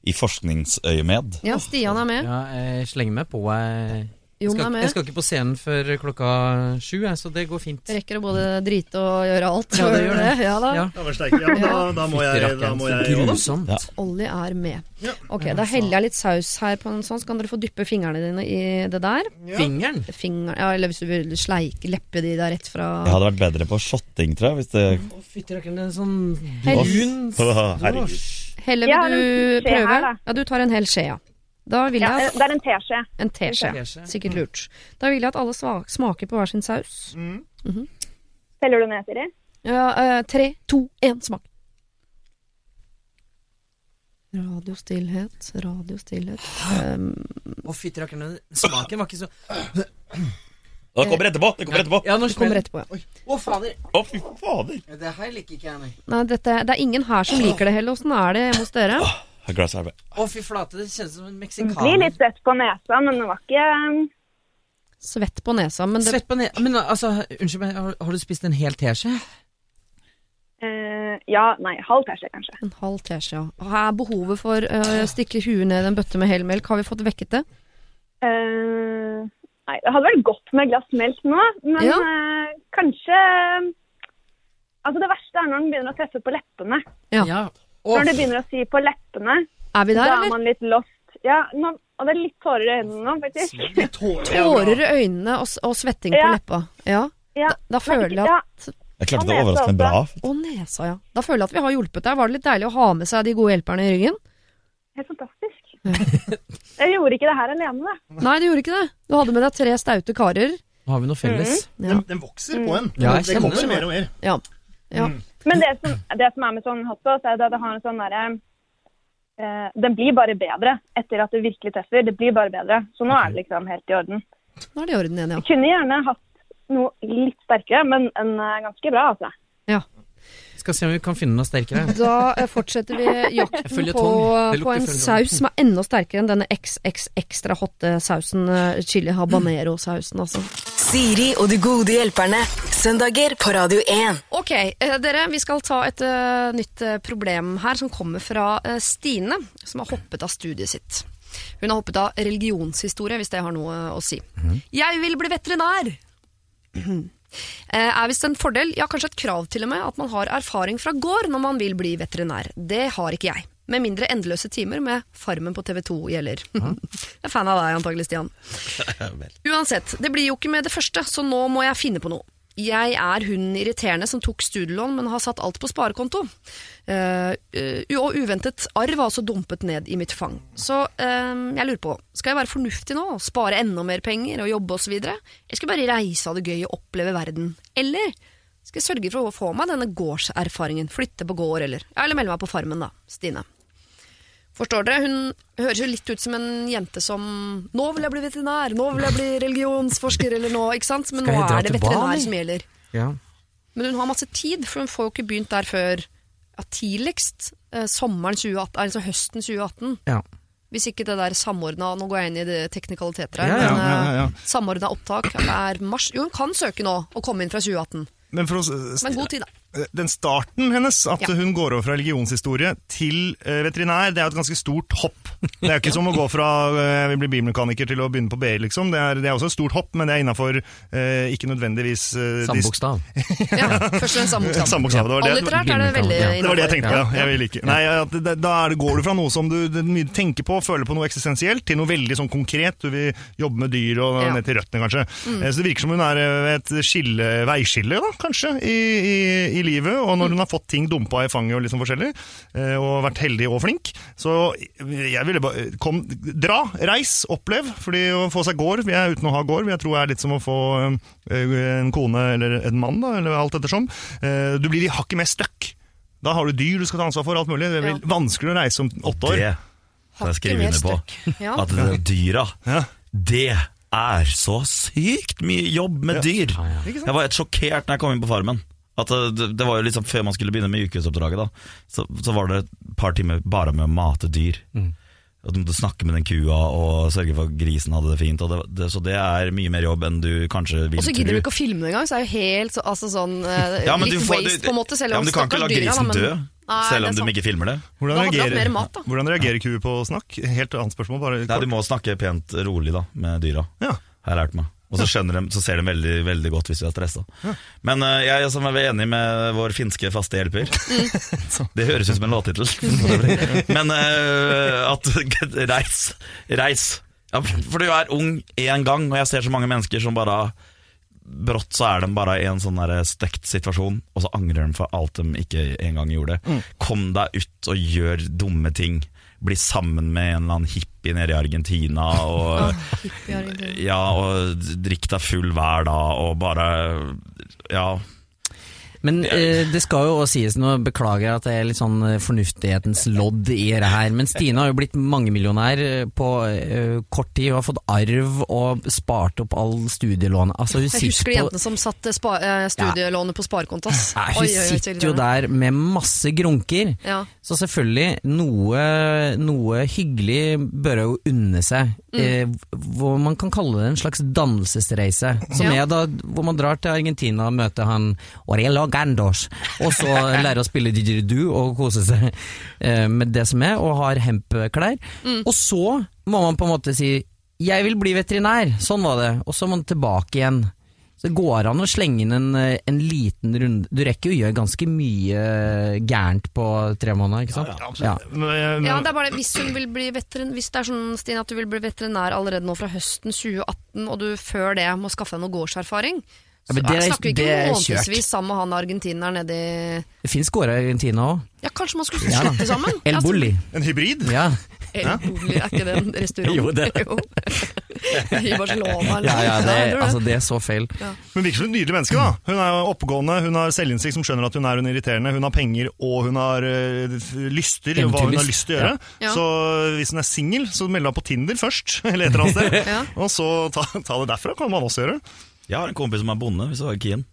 I forskningsøyemed. Ja, Stian er med. ja, jeg slenger meg på. Jeg, jeg, skal, jeg skal ikke på scenen før klokka sju, så det går fint. Rekker å både drite og gjøre alt. Ja, det gjør det. Ja, da. Ja. Ja, da, da må jeg, da må jeg grusomt. Ja. Olli er med. Ok, Da heller jeg litt saus her på en sånn, så kan dere få dyppe fingrene dine i det der. Fingeren? Finger, ja, eller hvis du vil sleike leppe de der rett fra Jeg hadde vært bedre på shotting, tror jeg. Hvis det Å, fytti rakkeren, det er sånn Hell- brun herregud. Helle, vil du prøve? Ja, du tar en hel skje, ja. Da vil jeg at det er en teskje. En teskje. Sikkert lurt. Da vil jeg at alle smaker på hver sin saus. Teller du ned, Siri? Ja, uh, tre, to, én, smak. Radiostillhet, radiostillhet um, Å, fytti rakkeren, smaken var ikke så Det kommer etterpå! Det kommer etterpå! Ja, Det kommer etterpå, ja. Å, fader! Å, fy fader! Det her liker ikke jeg, nei. Nei, dette, det er ingen her som liker det heller. Åssen er det hjemme hos dere? A glass Å, fy flate, det kjennes som en Blir litt svett på nesa, men det var ikke Svett på nesa, men det Svett på nesa Men altså, unnskyld meg, har, har du spist en hel teskje? Uh, Ja, nei, halv teskje, kanskje. En halv teskje, ja. Er behovet for å stikke huet ned i en bøtte med helmelk? Har vi fått vekket det? Uh, nei, det hadde vært godt med et glass melk nå, men Ja. eh, kanskje Altså, det verste er når den begynner å treffe på leppene. Ja. Å, Når det begynner å si på leppene, Er vi da er eller? man litt lost. Ja, nå, og det er litt tårer i øynene nå, faktisk. Tårer i øynene og, og svetting på leppa. Ja. Ja. Da, da føler jeg ja, at Jeg klarte Og det nesa overraskende bra. Å, nesa, ja. Da føler jeg at vi har hjulpet deg. Var det litt deilig å ha med seg de gode hjelperne i ryggen? helt fantastisk. Jeg gjorde ikke det her alene, da. Nei, du gjorde ikke det. Du hadde med deg tre staute karer. Nå har vi noe felles. Ja. Den, den vokser på en. Ja, jeg den vokser mer og mer. Ja. ja. Men det som, det som er med sånn hotdog, er at det har en sånn derre eh, Den blir bare bedre etter at det virkelig treffer. Det blir bare bedre. Så nå er det liksom helt i orden. Nå er det i orden igjen, ja. Jeg kunne gjerne hatt noe litt sterkere, men en er ganske bra, altså. Skal se om vi kan finne noe sterkere. Da eh, fortsetter vi jakten på, på en saus som er enda sterkere enn denne XX ekstra hotte sausen, eh, chili habanero-sausen, altså. Siri og de gode hjelperne. Søndager på Radio 1. Ok, eh, dere, vi skal ta et uh, nytt problem her som kommer fra uh, Stine, som har hoppet av studiet sitt. Hun har hoppet av religionshistorie, hvis det har noe å si. Jeg vil bli veterinær! Eh, er visst en fordel, ja kanskje et krav til og med, at man har erfaring fra gård når man vil bli veterinær. Det har ikke jeg. Med mindre endeløse timer med Farmen på TV2 gjelder. jeg er fan av deg antagelig, Stian. Uansett, det blir jo ikke med det første, så nå må jeg finne på noe. Jeg er hun irriterende som tok studielån, men har satt alt på sparekonto. Uh, uh, og uventet arv har også dumpet ned i mitt fang. Så uh, jeg lurer på, skal jeg være fornuftig nå, spare enda mer penger og jobbe osv.? Jeg skal bare reise av det gøy og oppleve verden? Eller skal jeg sørge for å få meg denne gårdserfaringen, flytte på gård, eller, eller melde meg på Farmen, da, Stine. Forstår dere? Hun høres jo litt ut som en jente som Nå vil jeg bli veterinær, nå vil jeg bli religionsforsker, eller nå, ikke sant? Men nå er det veterinær som gjelder. Ja. Men hun har masse tid, for hun får jo ikke begynt der før ja, tidligst eh, sommeren 2018, altså høsten 2018. Ja. Hvis ikke det der samordna Nå går jeg inn i det teknikaliteter her. Ja, ja, men ja, ja, ja. eh, samordna opptak er mars Jo, hun kan søke nå og komme inn fra 2018. Men for å, Men god tid, da. Den starten hennes, at Ja. hun går over fra religionshistorie til eh, veterinær, det er jo et ganske stort hopp. Det er jo ikke som å gå fra eh, jeg vil bli bilmekaniker til å begynne på BI, liksom. Det er, det er også et stort hopp, men det er innafor eh, ikke nødvendigvis eh, Sambokstav. Ja, først sammenstand. Sambokstav, det det. Allitterært er det veldig Ja, Det var det jeg tenkte, ja. Jeg vil ikke. Nei, da er det, går du fra noe som du er mye tenker på, føler på noe eksistensielt, til noe veldig sånn konkret. Du vil jobbe med dyr og Ja. ned til røttene, kanskje. Mm. Så det virker som hun er eh, et skille, veiskille, da, kanskje, i, i, i livet. Og når hun har fått ting dumpa i fanget og sånn forskjellig, eh, og vært heldig og flink, så jeg ville bare kom, Dra, reis, opplev. fordi å få seg gård vi jeg uten å ha gård, vil jeg tro er litt som å få eh, en kone eller en mann, da, eller alt ettersom. Eh, Du blir hakket mer støkk. Da har du dyr du skal ta ansvar for, alt mulig. Det blir Ja. vanskeligere å reise om åtte år. Det jeg skrive mer under på. Ja. At det dyra, Ja. det er så sykt mye jobb med dyr. Jeg var helt sjokkert når jeg kom inn på Farmen. At det, det var jo liksom Før man skulle begynne med ukesoppdraget, da, så, så var det et par timer bare med å mate dyr. At Du måtte snakke med den kua og sørge for at grisen hadde det fint. Og det, det, så det er mye mer jobb enn du kanskje vil tro. Og så gidder du ikke å filme det engang, så er det jo helt så- altså sånn eh, Ja, men Litt du får- waste du- på en måte, selv ja, men du kan ikke la grisen dø, Nei, selv om du ikke filmer det. Hvordan reagerer, mat, da. hvordan reagerer kuer på snakk? Helt annet spørsmål. bare Nei, du må snakke pent rolig da med dyra. Ja. Har jeg lært meg. Og så, skjønner de, så ser de veldig, veldig godt hvis du er stressa. Men uh, jeg som er enig med vår finske faste hjelper Det høres ut som en låttittel. Men uh, at reis, reis. Ja, for du er ung én gang, og jeg ser så mange mennesker som bare Brått så er de bare i en sånn der støkt situasjon, og så angrer de for alt de ikke engang gjorde. Kom deg ut og gjør dumme ting. Bli sammen med en eller annen hippie nede i Argentina. Og, Hippie Argentina. ja, og drikk deg full hver dag, og bare Ja. Men eh, det skal jo også sies, nå beklager jeg at det er litt sånn eh, fornuftighetens lodd i det her, men Stine har jo blitt mangemillionær eh, på eh, kort tid Hun har fått arv og spart opp all studielånet. Altså, hun Jeg husker de jentene som satte spa, eh, studielånet på sparekonto. Oi, hun oi, oi, sitter jo der med masse grunker. Ja. Så selvfølgelig, noe, noe hyggelig bør hun unne seg. Mm. Eh, hvor man kan kalle det en slags dannelsesreise. Som Ja. er da hvor man drar til Argentina og møter han Aurelio Gandos, og så lære å spille didgeridoo og kose seg eh, med det som er, og har hempklær. Mm. Og så må man på en måte si 'jeg vil bli veterinær', sånn var det. Og så må man tilbake igjen. Så det går an å slenge inn en, eh, en liten runde Du rekker jo å gjøre ganske mye gærent på tre måneder, ikke sant? Ja, ja, eh, Ja, det er bare det, hvis, hun vil bli veterin, hvis det er sånn Stine, at du vil bli veterinær allerede nå fra høsten 2018, og du før det må skaffe deg noe gårdserfaring, Ja, det er- snakker vi det ikke er månedsvis sammen med han argentineren nede i Det fins gårder i Argentina òg. Ja, kanskje man skulle Ja da. sammen? El Bulli. En hybrid? Ja. El Bulli, er ikke det en restaurant? Jo, det. Jo. I Barcelona, eller Ja, ja, det, det. altså, det er så feil. Hun virker som et nydelig menneske. da. Hun er oppegående, hun har selvinnsikt som skjønner at hun er hun irriterende, hun har penger og hun har uh, lyster, hva hun har lyst til å gjøre. Ja. Så hvis hun er singel, så meld deg på Tinder først, eller et eller annet sted. Ja. Og så ta, ta det derfra, kan man også gjøre. Jeg har en kompis som er bonde, hvis du var keen.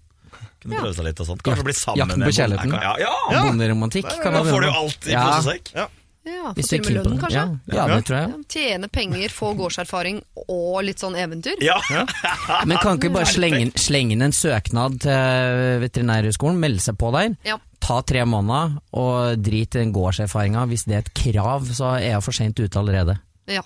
Kunne prøve seg litt og sånt. Kanskje bli sammen Jakten på med en bonde. kjærligheten. Ja, ja. Ja. Bonderomantikk. kan Da man får du jo alt i Ja. posesekk. Ja, Hvis du er keen med på det. kanskje? Ja, ja, det tror jeg. Tjene penger, få gårdserfaring og litt sånn eventyr. Ja. Men kan ikke vi bare slenge, inn- slenge inn en søknad til Veterinærhøgskolen, melde seg på der, Ja. ta tre måneder og drit i den gårdserfaringa. Hvis det er et krav, så er jeg for seint ute allerede. Ja.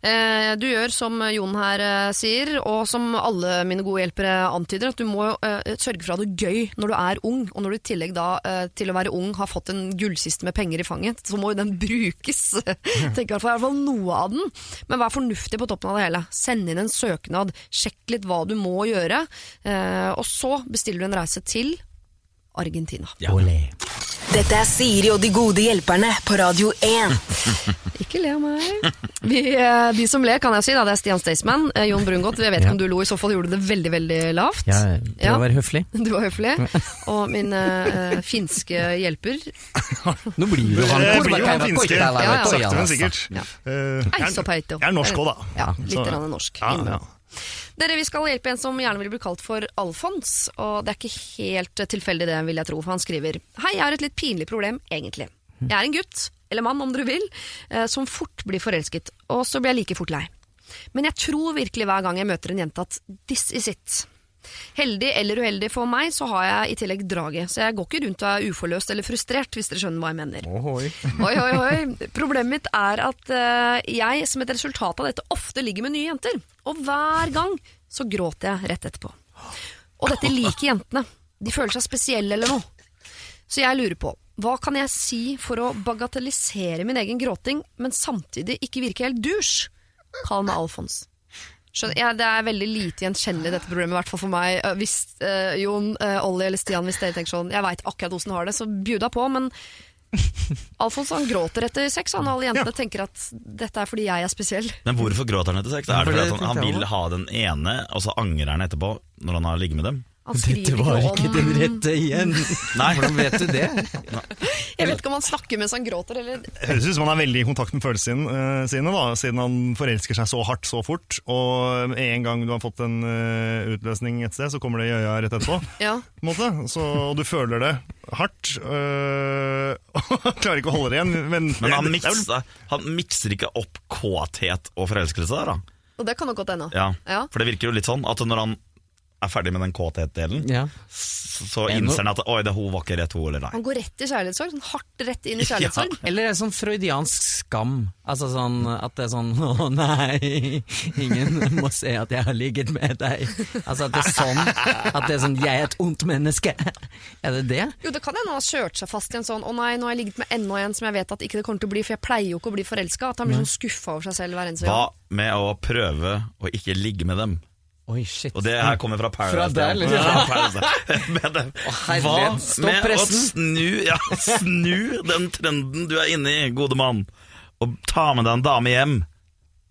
Eh, du gjør som Jon her eh, sier, og som alle mine gode hjelpere antyder, at du må eh, sørge for å ha det gøy når du er ung. Og når du i tillegg da til å være ung har fått en gullkiste med penger i fanget, så må jo den brukes. Tenk i hvert fall noe av den. Men vær fornuftig på toppen av det hele. Send inn en søknad, sjekk litt hva du må gjøre, og så bestiller du en reise til Argentina. Olé. Dette er Siri og de gode hjelperne på Radio 1. Ikke le av meg. Vi, eh, de som ler, kan jeg si, da, det er Stian Staysman, eh, Jon Brungot. Jeg vet ikke Ja. om du lo, i så fall gjorde du det veldig, veldig lavt. Ja, det Ja. å være høflig. Du var høflig. Og min uh, finske hjelper. Nå blir du Det blir jo finske. Ja, ja. Sakte, men sikkert. Ja. Eh, jeg er- Jeg er norsk òg, da. Ja, litt norsk. Ja, ja. Dere, Vi skal hjelpe en som gjerne vil bli kalt for Alfons. Og det er ikke helt tilfeldig, det, vil jeg tro. For han skriver Hei, jeg har et litt pinlig problem, egentlig. Jeg er en gutt, eller mann om dere vil, eh, som fort blir forelsket. Og så blir jeg like fort lei. Men jeg tror virkelig hver gang jeg møter en jente at this is it. Heldig eller uheldig for meg, så har jeg i tillegg draget. Så jeg går ikke rundt og er uforløst eller frustrert, hvis dere skjønner hva jeg mener. Oi, oi, oi. Problemet mitt er at eh, jeg som et resultat av dette ofte ligger med nye jenter. Og hver gang så gråter jeg rett etterpå. Og dette liker jentene. De føler seg spesielle eller noe. Så jeg lurer på, hva kan jeg si for å bagatellisere min egen gråting, men samtidig ikke virke helt dusj? Kall meg Alfons. Skjønner, ja, det er veldig lite gjenkjennelig dette problemet, i hvert fall for meg. Eh, Hvis uh, Jon, uh, Olli eller Stian, hvis dere tenker sånn, jeg veit akkurat hvordan har det, så bjuda på, men Alfons han gråter etter sex, han, og alle jentene tenker at dette er fordi jeg er spesiell. Men hvorfor gråter han etter sex? Er det For fordi han, han vil ha den ene, og så angrer han etterpå når han har ligget med dem? Han Dette var ikke om den rette igjen. Nei. Hvordan vet du det? Jeg vet ikke om han snakker mens han gråter, eller Høres ut som han er veldig i kontakt med følelsene eh, sine, da, siden han forelsker seg så hardt så fort. Og en gang du har fått en eh, utløsning et sted, så kommer det i øya rett etterpå. Ja. på en måte. Så, og du føler det hardt. øh, og klarer ikke å holde det igjen. Men, Men han er mikser, han mikser ikke opp kåthet og forelskelse der, da. Og det kan nok godt hende. Ja. Ja. For det virker jo litt sånn at når han er ferdig med den kåthet-delen, Ja. så innser han at oi, det hun var ikke rett, hun eller nei. Han går rett i kjærlighetssorg, sånn hardt rett inn i kjærlighetssorg. Eller er sånn freudiansk skam? Altså sånn at det er sånn Å nei, ingen må se at jeg har ligget med deg. Altså at det er sånn At det er sånn Jeg er et ondt menneske. Er det det? Jo, det kan hende han har kjørt seg fast i en sånn 'Å nei, nå har jeg ligget med enda en som jeg vet at ikke det kommer til å bli', for jeg pleier jo ikke å bli forelska. At han blir sånn skuffa over seg selv hver eneste Hva med å prøve å ikke ligge med dem? Oi, shit. Og det her kommer fra Paradise. Fra der, ja. liksom. Men Hva stopp med å snu, ja, snu den trenden du er inne i, gode mann, og ta med deg en dame hjem,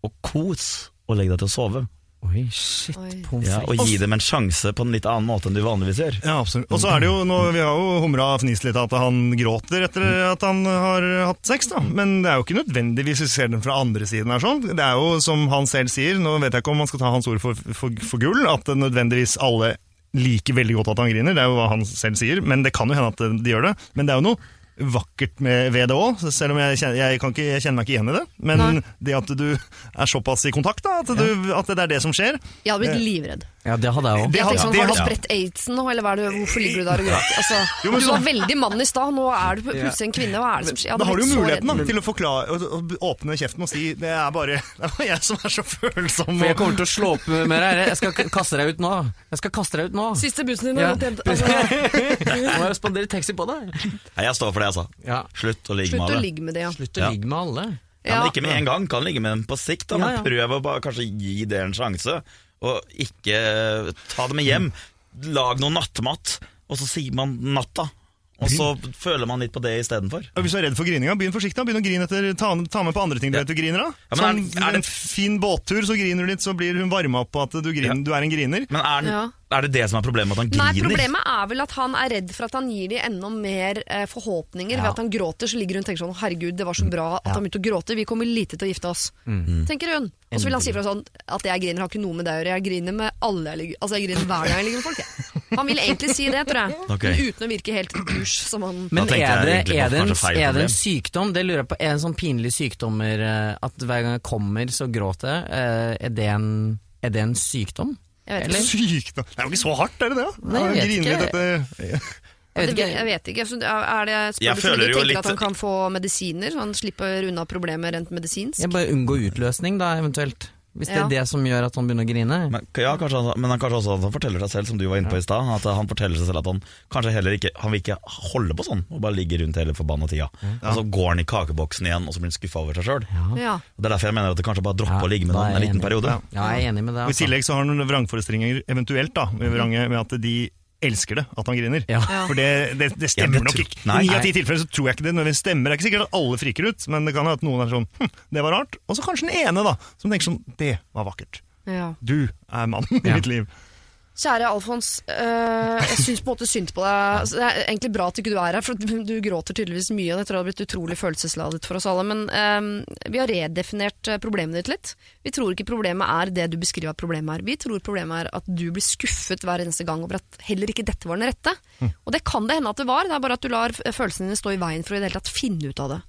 og kos, og legg deg til å sove. Oi, shit. Oi. Ja, og gi dem en sjanse på en litt annen måte enn du vanligvis gjør. Ja, absolutt. Og så er det jo, nå, Vi har jo humra og fnist litt av at han gråter etter at han har hatt sex, da. Men det er jo ikke nødvendigvis vi ser den fra andre siden. her sånn. Det er jo som han selv sier, nå vet jeg ikke om man skal ta hans ord for, for, for gull, at nødvendigvis alle liker veldig godt at han griner. Det er jo hva han selv sier, men det kan jo hende at de gjør det. Men det er jo noe vakkert med, ved det òg, selv om jeg, kjenner, jeg, kan ikke, jeg kjenner meg ikke igjen i det. Men Nei. det at du er såpass i kontakt, da, at, du, at det er det som skjer Jeg hadde blitt livredd. Ja, det hadde jeg òg. Sånn, Har du spredt aidsen nå, eller hva er det, hvorfor ligger du der og gråter? Altså, Jo, du var veldig mann i stad, nå er du plutselig en kvinne. Hva er det som skjer? Da har du jo muligheten da, til å forklare, å, å åpne kjeften og si det er bare, det er jeg som er så følsom. For jeg kommer til å slå opp med deg. Jeg skal kaste deg ut nå. Jeg skal kaste deg ut nå. Siste bussen din Ja. har gått hjem. Altså, Nå må jeg spandere taxi på deg. Nei, jeg står for det jeg sa. Ja. Slutt å ligge slutt med å alle. ligge med det, ja. Slutt å Ja. ligge med alle. Ja, men ikke med en gang, kan ligge med dem på sikt. Da. Ja, Men ja. prøv å bare kanskje gi det en sjanse, og ikke ta det med hjem. Lag noe nattmat, og så sier man natta. Og så føler man litt på det istedenfor. og hvis du er redd for grininga, begynn forsiktig. Begynn å grine etter, ta, ta med på andre ting du Ja. vet du griner av. Ja, sånn, er det- En fin båttur, så griner du litt, så blir hun varma opp på at du, griner, Ja. du er en griner. Men er, den, Ja. er det det som er problemet, at han griner? Nei. Problemet er vel at han er redd for at han gir de enda mer eh, forhåpninger. Ved at han gråter, så ligger hun og tenker sånn Herregud, det var så bra at han begynte å gråte. Vi kommer lite til å gifte oss. Tenker hun. Og så vil han si fra sånn at jeg griner, har ikke noe med det å gjøre. Jeg griner med alle jeg ligger Altså, jeg griner hver gang jeg ligger med folk. Jeg. Han vil egentlig si det, tror jeg. Okay. Men uten å virke helt dusj, som han Men er det, er, det en, er det en sykdom? Det lurer jeg på. Er det en sånn pinlig sykdommer eh, at hver gang jeg kommer, så gråter jeg? Eh, Er det en, er det en sykdom? Jeg vet ikke. Sykdom? Det er jo ikke så hardt, er det det? Nei, jeg vet ikke. Dette. Jeg vet ikke. Jeg vet ikke. Er det Jeg føler du jo litt- at han kan få medisiner, så han slipper unna problemet rent medisinsk? Jeg bare unngå utløsning, da, eventuelt. Hvis det Ja. er det som gjør at han begynner å grine. Men, ja, kanskje, han- men han kanskje også han forteller seg selv, som du var inne på i stad, at han forteller seg selv at han kanskje heller ikke Han vil ikke holde på sånn og bare ligge rundt hele forbanna tida. Og så går han i kakeboksen igjen, og så blir han skuffa over seg sjøl. Ja. Det er derfor jeg mener at det kanskje bare dropper Ja, å ligge med noen en liten periode. Ja, jeg er enig med det. Og I Altså. tillegg så har han vrangforestillinger eventuelt da, med, vrange, med at de elsker det, at han griner. Ja. For det, det, det Ja, stemmer det nok ikke. Nei. I ni av ti tilfeller så tror jeg ikke det nødvendigvis stemmer. Det er ikke sikkert at alle friker ut, men det kan hende at noen er sånn hm, det var rart. Og så kanskje den ene da, som tenker sånn det var vakkert. ja. Du er mannen i mitt liv. Kjære Alfons, øh, jeg syns på en måte synd på deg. Altså, Det er egentlig bra at ikke du er her, for du, gråter tydeligvis mye. og Det tror jeg har blitt utrolig følelsesladet for oss alle. Men øh, vi har redefinert øh, problemet ditt litt. Vi tror ikke problemet er det du beskriver at problemet er. Vi tror problemet er at du blir skuffet hver eneste gang over at heller ikke dette var den rette. Og det kan det hende at det var, det er bare at du lar følelsene dine stå i veien for å i det hele tatt finne ut av det.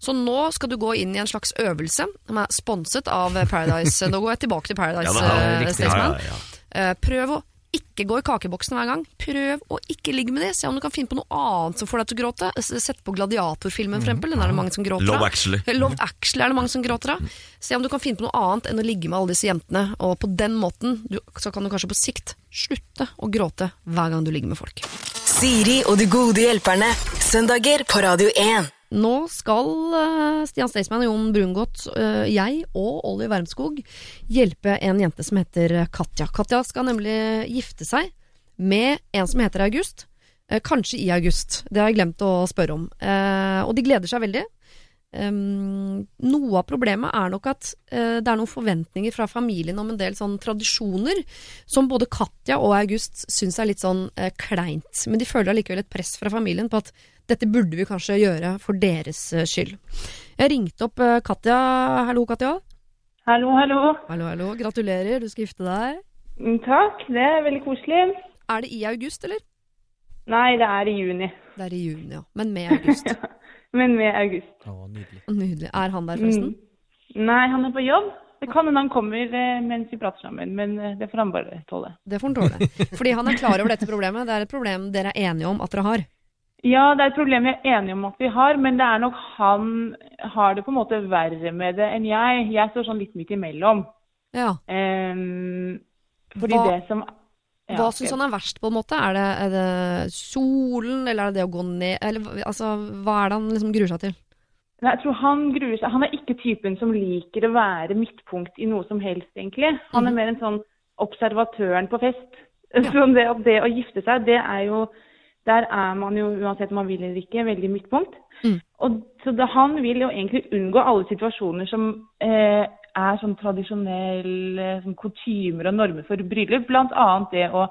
Så nå skal du gå inn i en slags øvelse som er sponset av Paradise. Nå går jeg tilbake til Paradise. Det. Ja, Staysman. ja, ja. Eh, prøv å ikke gå i kakeboksen hver gang. Prøv å ikke ligge med dem Se om du kan finne på noe annet som får deg til å gråte. Sett på Gladiatorfilmen, for eksempel. Den er det mange som gråter av. Love Actually. Love Actually er det mange som gråter av. Se om du kan finne på noe annet enn å ligge med alle disse jentene. Og på den måten du, så kan du kanskje på sikt slutte å gråte hver gang du ligger med folk. Siri og de gode hjelperne. Søndager på Radio 1. Nå skal eh, Stian Staysman, Jon Brungot, eh, jeg og Olli Wermskog hjelpe en jente som heter Katja. Katja skal nemlig gifte seg med en som heter August. Eh, kanskje i august. Det har jeg glemt å spørre om. Eh, og de gleder seg veldig. Noe av problemet er nok at eh, det er noen forventninger fra familien om en del sånn tradisjoner som både Katja og August syns er litt sånn eh, kleint. Men de føler allikevel et press fra familien på at dette burde vi kanskje gjøre for deres eh, skyld. Jeg ringte opp eh, Katja. Hallo, Katja. Hallo, hallo. Hallo, hallo. Gratulerer, du skal gifte deg. Mm, Takk, det er veldig koselig. Er det i august, eller? Nei, det er i juni. Det er i juni, ja. Men med august. Men med august. Å, nydelig. Nydelig. Er han der, forresten? Mm. Nei, han er på jobb. Det kan hende han kommer eh, mens vi prater sammen, men det får han bare tåle. Det får han tåle. Fordi han er klar over dette problemet. Det er et problem dere er enige om at dere har. Ja, det er et problem vi er enige om at vi har, men det er nok han har det på en måte verre med det enn jeg. Jeg står sånn litt midt imellom. Ja. Um, fordi Hva- det som ja, Hva syns han er verst, på en måte? Er det, er det solen, eller er det det å gå ned Eller altså, hva er det han liksom gruer seg til? Nei, Jeg tror han gruer seg. Han er ikke typen som liker å være midtpunkt i noe som helst, egentlig. Han er mer en sånn observatøren på fest. Så det, det å gifte seg, det er jo Der er man jo, uansett om man vil eller ikke, veldig midtpunkt. Mm. Og, så det, han vil jo egentlig unngå alle situasjoner som eh, er sånn tradisjonelle sånn kutymer og normer for bryllup. Annet det å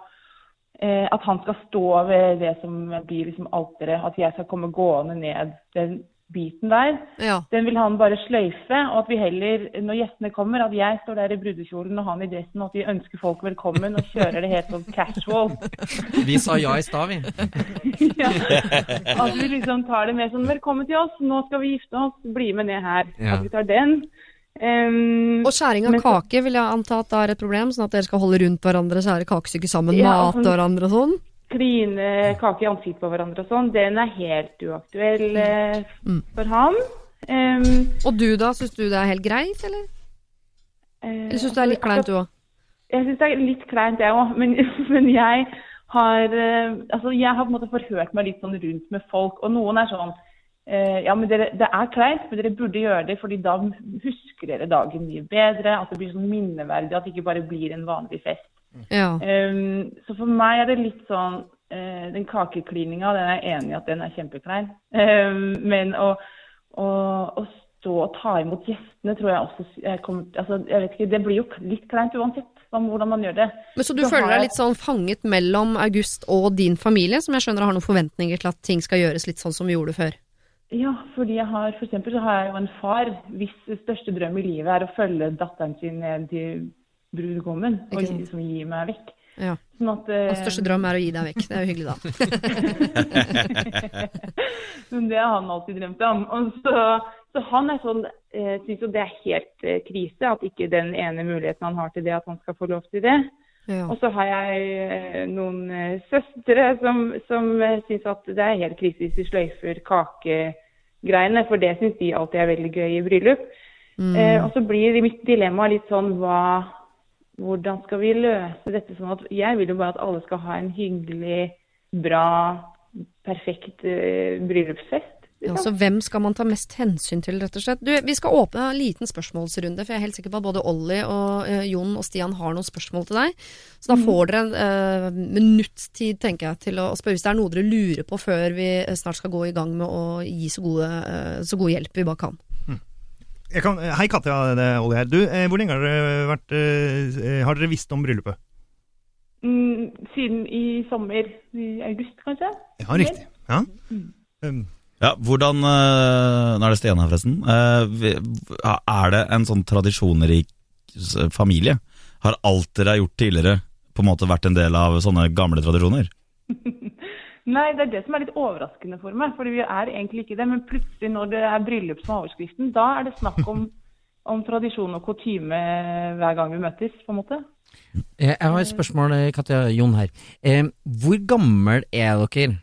eh, at han skal stå ved det som blir liksom alteret. At jeg skal komme gående ned den biten der. Ja. Den vil han bare sløyfe, og at vi heller, når gjestene kommer, at jeg står der i brudekjolen og han i dressen, og at vi ønsker folk velkommen og kjører det helt sånn casual. Vi sa ja i stad, vi. ja. At vi liksom tar det med sånn 'velkommen til oss, nå skal vi gifte oss, bli med ned her'. Ja. At vi tar den. Um, Og skjæring av Men kake vil jeg anta at det er et problem, sånn at dere skal holde rundt hverandre, skjære kakestykker sammen, Ja, mate sånn- hverandre og sånn. Kline kake i ansiktet på hverandre og sånn, den er helt uaktuell eh, Mm. for han. Um, Og du da, syns du det er helt greit, eller? eh, Eller syns du det er litt kleint, du òg? Jeg syns det er litt kleint, jeg òg. Men, men jeg har eh, Altså, jeg har på en måte forhørt meg litt sånn rundt med folk, og noen er sånn eh, Ja, men dere, det er kleint, men dere burde gjøre det, fordi da husker dere dagen mye bedre. At det blir sånn minneverdig, at det ikke bare blir en vanlig fest. Ja. Um, så for meg er det litt sånn uh, Den kakeklininga, den er jeg enig i at den er kjempeklein. Um, men å, å, å stå og ta imot gjestene tror jeg også jeg kommer, altså, jeg vet ikke, Det blir jo litt kleint uansett hvordan man gjør det. Men Så du Så føler deg litt sånn fanget mellom August og din familie, som jeg skjønner har noen forventninger til at ting skal gjøres litt sånn som vi gjorde før? Ja, fordi jeg har for eksempel så har jeg jo en far hvis største drøm i livet er å følge datteren sin ned til brudgommen og liksom gi meg vekk. Ja. Sånn at, eh, Hans største drøm er å gi deg vekk. Det er jo hyggelig, da. Men det har han alltid drømt om. Og så, så han er sånn, eh, syns jo det er helt eh, krise at ikke den ene muligheten han har til det, at han skal få lov til det. Ja. Og så har jeg eh, noen eh, søstre som, som eh, syns at det er helt krise hvis vi sløyfer kakegreiene, for det syns de alltid er veldig gøy i bryllup. Eh, og så blir mitt dilemma litt sånn hva Hvordan skal vi løse dette sånn at Jeg vil jo bare at alle skal ha en hyggelig, bra, perfekt uh, bryllupsfest. Ja, liksom. så hvem skal man ta mest hensyn til, rett og slett? Du, vi skal åpne en liten spørsmålsrunde, for jeg er helt sikker på at både Olli og uh, Jon og Stian har noen spørsmål til deg. Så da får dere en uh, minuttstid, tenker jeg, til å spørre hvis det er noe dere lurer på før vi snart skal gå i gang med å gi så, gode, uh, så god hjelp vi bare kan. Jeg kan, hei Katja, det er Olli her. Du, eh, hvor lenge har dere vært eh, Har dere visst om bryllupet? Mm, siden i sommer, i august kanskje? Ja, riktig. Ja. Um, Ja, hvordan eh, Nå er det Stian her, forresten. Eh, er det en sånn tradisjonerik familie? Har alt dere har gjort tidligere på en måte vært en del av sånne gamle tradisjoner? Nei, det er det som er litt overraskende for meg. fordi vi er egentlig ikke det. Men plutselig når det er bryllup som er overskriften, da er det snakk om, om tradisjon og kutyme hver gang vi møtes, på en måte. Eh, Jeg har et spørsmål, eh, Katja Jon her. Eh, hvor gammel er dere?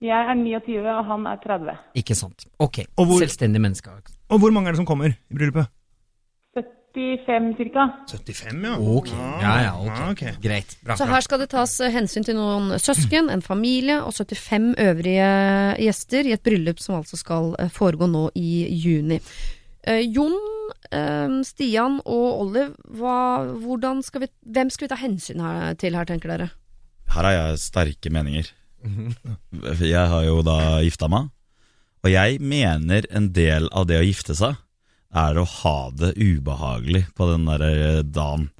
Jeg er 29, og han er 30. Ikke sant. Ok, Og hvor- selvstendige mennesker. og hvor mange er det som kommer i bryllupet? 75 ca. 75, ja. Ok, ja ja, ok. Ja, ok. Greit. Bra. Så her skal det tas eh, hensyn til noen søsken, en familie og 75 øvrige gjester i et bryllup som altså skal eh, foregå nå i juni. Eh, Jon, eh, Stian og Olive, hva, hvordan skal vi, hvem skal vi ta hensyn her, til her, tenker dere? Her har jeg sterke meninger. Jeg har jo da gifta meg, og jeg mener en del av det å gifte seg er å ha det ubehagelig på den der eh, dagen.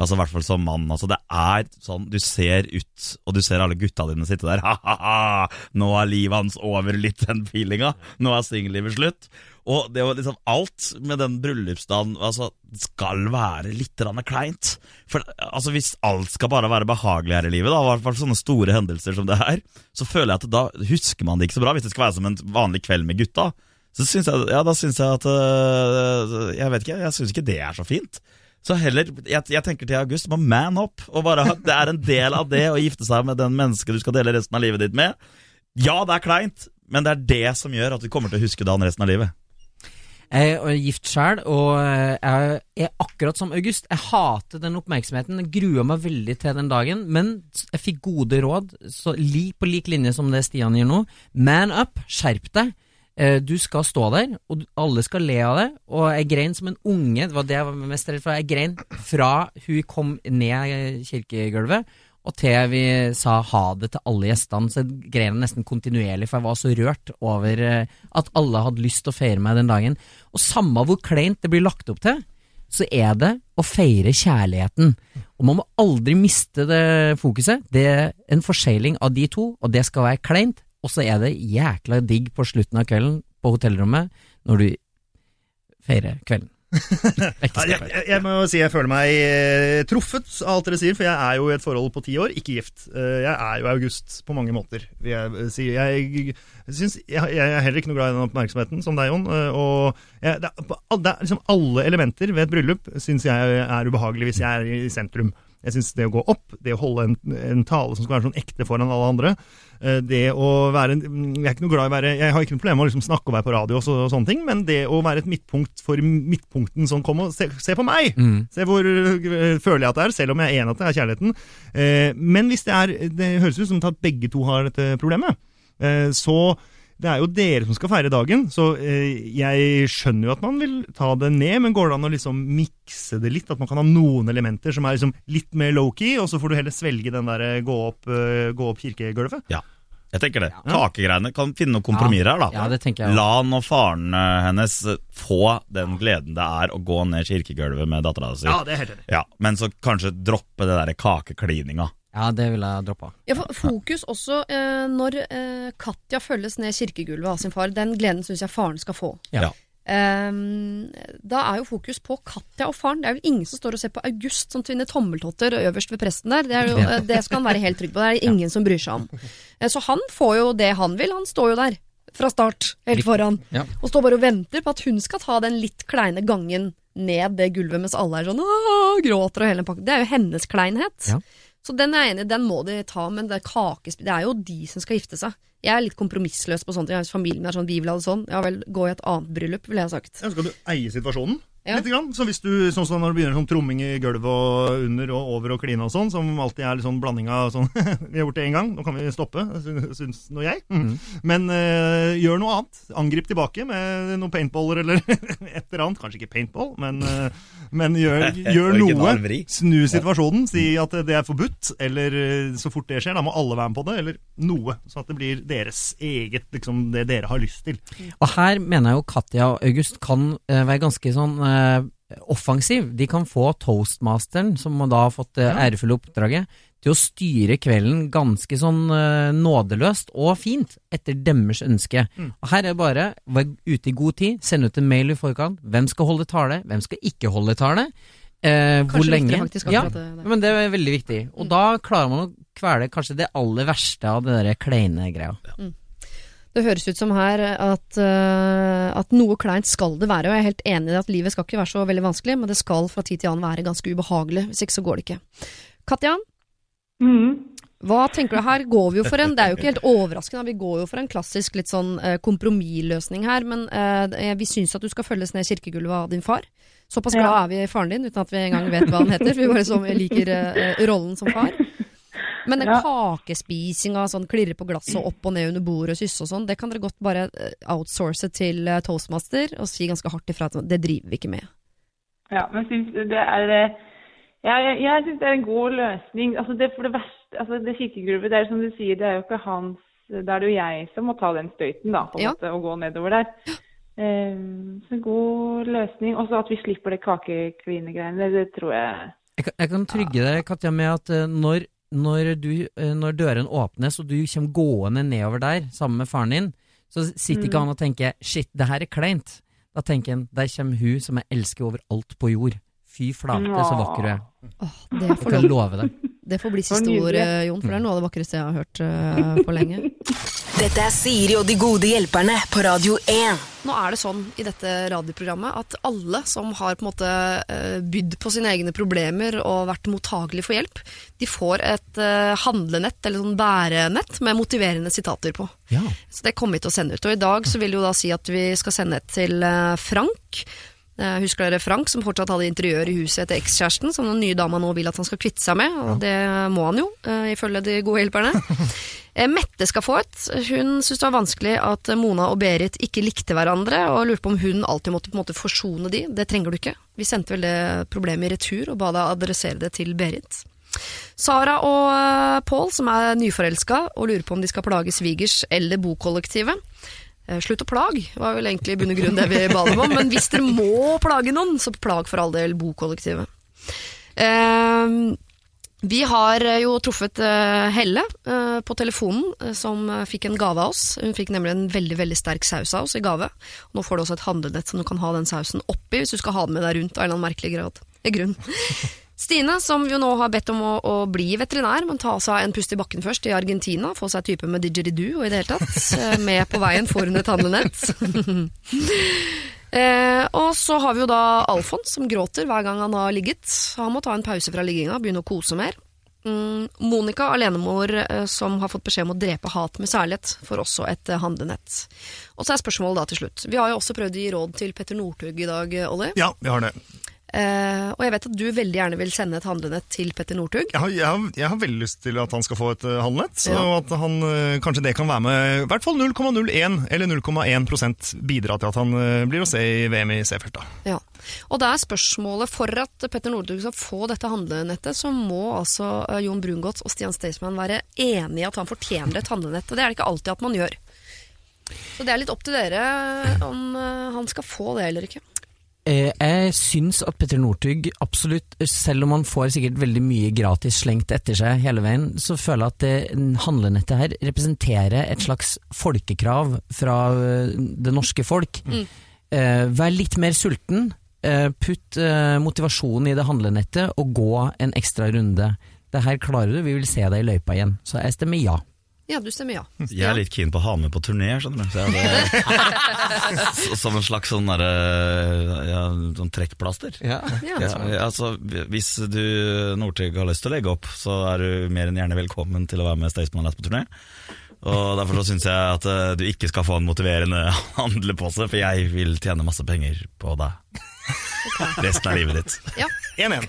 Altså i hvert fall som mann. Altså det er sånn, Du ser ut, og du ser alle gutta dine sitte der. Ha-ha-ha! Nå er livet hans over litt den feelinga. Nå er singellivet slutt. Og det var liksom alt med den bryllupsdagen altså, skal være litt kleint. For altså, Hvis alt skal bare være behagelig her i livet, da, i hvert fall sånne store hendelser som det her, så føler jeg at da husker man det ikke så bra. Hvis det skal være som en vanlig kveld med gutta, så syns jeg, ja, da syns jeg at øh, Jeg vet ikke, jeg syns ikke det er så fint. Så heller, jeg, jeg tenker til august, må man up. Og bare, det er en del av det å gifte seg med den mennesket du skal dele resten av livet ditt med. Ja, det er kleint, men det er det som gjør at du kommer til å huske dagen resten av livet. Jeg er gift sjøl, og jeg er akkurat som August. Jeg hater den oppmerksomheten. Jeg grua meg veldig til den dagen, men jeg fikk gode råd, så li, på lik linje som det Stian gir nå. Man up, skjerp deg. Eh, Du skal stå der, og alle skal le av det. Og jeg grein som en unge, det var det jeg var mest redd for. Jeg grein fra hun kom ned kirkegulvet, og til vi sa ha det til alle gjestene, så jeg grein nesten kontinuerlig, for jeg var så rørt over eh, at alle hadde lyst til å feire meg den dagen. Og samme hvor kleint det blir lagt opp til, så er det å feire kjærligheten. Og man må aldri miste det fokuset. Det er en forsegling av de to, og det skal være kleint. Og så er det jækla digg på slutten av kvelden på hotellrommet når du feirer kvelden. Jeg, jeg, jeg må si jeg føler meg eh, truffet av alt dere sier, for jeg er jo i et forhold på ti år, ikke gift. Eh, jeg er jo august på mange måter, vil jeg eh, si. Jeg, synes, jeg, er heller ikke noe glad i den oppmerksomheten som deg, Jon. eh, og det, er, det er liksom alle elementer ved et bryllup syns jeg er ubehagelig hvis jeg er i sentrum. Jeg syns det å gå opp, det å holde en, en tale som skal være sånn ekte foran alle andre eh, Det å være Jeg er ikke noe glad i å være Jeg har ikke noe problem med å liksom snakke og være på radio og, så, og sånne ting, men det å være et midtpunkt for midtpunkten som kom og se, se på meg! Se hvor øh, føler jeg at det er, selv om jeg er enig at det er kjærligheten. Eh, men hvis det er Det høres ut som at begge to har dette problemet. Eh, så det er jo dere som skal feire dagen, så eh, jeg skjønner jo at man vil ta det ned, men går det an å liksom mikse det litt? At man kan ha noen elementer som er liksom litt mer low-key, og så får du heller svelge den der eh, gå opp, eh, gå opp kirkegulvet? Ja, jeg tenker det. Kakegreiene kan finne noen kompromisser her, da. Ja, det tenker jeg også. La han og faren hennes få den gleden det er å gå ned kirkegulvet med dattera si. Ja, det er helt enig. Ja, men så kanskje droppe det der kakeklininga. Ja, det vil jeg droppe. Ja, Fokus også eh, når eh, Katja følges ned kirkegulvet av sin far. Den gleden syns jeg faren skal få. Ja. Ja. Ehm, da er jo fokus på Katja og faren. Det er vel ingen som står og ser på August som tvinner tommeltotter øverst ved presten der. Det, jo, eh, det skal han være helt trygg på. Det er ingen som bryr seg om. Eh, Så han får jo det han vil. Han står jo der fra start, helt foran. Ja. Og står bare og venter på at hun skal ta den litt kleine gangen ned det gulvet mens alle er sånn gråter og hele den pakken. Det er jo hennes kleinhet. Ja. Så den er jeg enig den må de ta, men det, er kakesp- det er jo de som skal gifte seg. Jeg er litt kompromissløs på sånt. Hvis familien er sånn, vi vil ha det sånn, ja vel, gå i et annet bryllup, ville jeg ha sagt. Ja, skal du eie situasjonen? Ja. Litt grann. Så hvis du, sånn som når du begynner sånn tromming i gulvet og under og over og kline og sånn, som alltid er litt sånn blanding av sånn Vi har gjort det én gang, nå kan vi stoppe, sy- syns nå jeg. Mm. Men eh, gjør noe annet. Angrip tilbake med noen paintballer eller et eller annet. Kanskje ikke paintball, men, eh, men gjør, gjør noe. Snu situasjonen. Si at det er forbudt, eller eh, så fort det skjer, da må alle være med på det, eller noe. Så at det blir deres eget, liksom det dere har lyst til. Og her mener jeg jo Katja og August kan være ganske sånn offensiv. De kan få toastmasteren, som da har fått det ærefulle oppdraget, til å styre kvelden ganske sånn uh, nådeløst og fint, etter deres ønske. Og her er det bare vær ute i god tid, send ut en mail i forkant. Hvem skal holde tale, hvem skal ikke holde tale? Eh, hvor lenge? faktisk ja, det men det er veldig viktig. Og da klarer man å kvele kanskje det aller verste av det der kleine greia. Det høres ut som her at, uh, at noe kleint skal det være, og jeg er helt enig i at livet skal ikke være så veldig vanskelig, men det skal fra tid til annen være ganske ubehagelig, hvis ikke så går det ikke. Katja, mm. hva tenker du her? Går vi jo for en Det er jo ikke helt overraskende, vi går jo for en klassisk litt sånn uh, kompromissløsning her, men uh, vi syns at du skal følges ned i kirkegulvet av din far. Såpass glad Ja. er vi i faren din, uten at vi engang vet hva han heter, vi bare så liker rollen som far. Men den Ja. kakespisinga, sånn klirre på glasset og opp og ned under bordet og kysse og sånn, det kan dere godt bare eh, outsource til eh, toastmaster og si ganske hardt ifra at det driver vi ikke med. Ja, men syns du det er eh, ja, Jeg, jeg syns det er en god løsning. Altså det For det verste, altså det kirkegulvet, det er som du sier, det er jo ikke hans Da er det jo jeg som må ta den støyten, da, på en Ja. måte, og gå nedover der. Um, så en god løsning. Også at vi slipper det kakekvinegreiene, det, tror jeg Jeg kan, jeg kan trygge deg, Katja, med at når, når, du, eh, når døren åpnes og du kommer gående nedover der sammen med faren din, så sitter ikke han og tenker 'shit, det her er kleint'. Da tenker han 'der kommer hun som jeg elsker over alt på jord'. Fy flate, så vakker du er. Åh, det, Jeg får kan love deg. det får bli siste ord, Jon, for det er noe av det vakreste jeg har hørt uh, på lenge. Dette er Siri og de gode hjelperne på Radio 1. Nå er det sånn i dette radioprogrammet at alle som har på en måte eh, bydd på sine egne problemer og vært mottagelig for hjelp, de får et eh, handlenett, eller sånn bærenett, med motiverende sitater på. Ja. Så det kommer vi til å sende ut. Og i dag så vil jo da si at vi skal sende et til eh, Frank. Husker dere Frank som fortsatt hadde interiør i huset etter ekskjæresten, som den nye dama nå vil at han skal kvitte seg med, og det må han jo, ifølge de gode hjelperne. Eh, Mette skal få et. Hun syntes det var vanskelig at Mona og Berit ikke likte hverandre, og lurte på om hun alltid måtte på en måte forsone de. Det trenger du ikke. Vi sendte vel det problemet i retur, og ba deg adressere det til Berit. Sara og uh, Pål, som er nyforelska og lurer på om de skal plage svigers eller bokollektivet. Eh, Slutt å plage, var vel egentlig i bunn og grunn det vi ba dem om. Men hvis dere må plage noen, så plag for all del bokollektivet. Eh, vi har eh, jo truffet eh, Helle eh, på telefonen, som fikk en gave av oss. Hun fikk nemlig en veldig veldig sterk saus av oss i gave. Nå får du også et handlenett som du kan ha den sausen oppi, hvis du skal ha den med deg rundt av en eller annen merkelig grad. I grunn. Stine, som jo nå har bedt om å, å bli veterinær, men ta seg en pust i bakken først i Argentina, få seg type med didgeridoo og i det hele tatt. Med på veien får hun et handlenett. Eh, og så har vi jo da Alfons, som gråter hver gang han har ligget. Han må ta en pause fra ligginga, begynne å kose mer. Mm, Monica, alenemor eh, som har fått beskjed om å drepe hat med særlighet, får også et eh, handlenett. Og så er spørsmålet da til slutt. Vi har jo også prøvd å gi råd til Petter Northug i dag, eh, Olli. Ja, vi har det. Eh, og jeg vet at du veldig gjerne vil sende et handlenett til Petter Northug. Jeg jeg, jeg har veldig lyst til at han skal få et uh, handlenett, ja. og at han, uh, kanskje det kan være med i hvert fall 0,01 eller 0,1% bidra til at han eh, blir å se i VM i Seefeld. da. Ja. Og det er spørsmålet for at Petter Northug skal få dette handlenettet, så må altså eh, Jon Brungot og Stian Staysman være enige i at han fortjener et handlenett. Og det er det ikke alltid at man gjør. Så det er litt opp til dere om eh, han skal få det eller ikke. Eh, jeg syns at Petter Northug absolutt, selv om han får sikkert veldig mye gratis slengt etter seg hele veien, så føler jeg at det handlenettet her representerer et slags folkekrav fra eh, det norske folk. Mm. vær litt mer sulten. Eh, putt eh, motivasjonen i det handlenettet og gå en ekstra runde. Det her klarer du, vi vil se deg i løypa igjen. Så jeg stemmer ja. Ja, du stemmer ja. Jeg er litt keen på å ha med på turné, skjønner du. Så jeg hadde, som en slags sånn derre ja, sånn trekkplaster. Ja. Ja, Ja, altså, hvis du Northug har lyst til å legge opp, så er du mer enn gjerne velkommen til å være med Staysman Lass på turné. Og Derfor så syns jeg at uh, du ikke skal få en motiverende handlepose, for jeg vil tjene masse penger på deg. Resten av livet ditt. Ja. 1-1.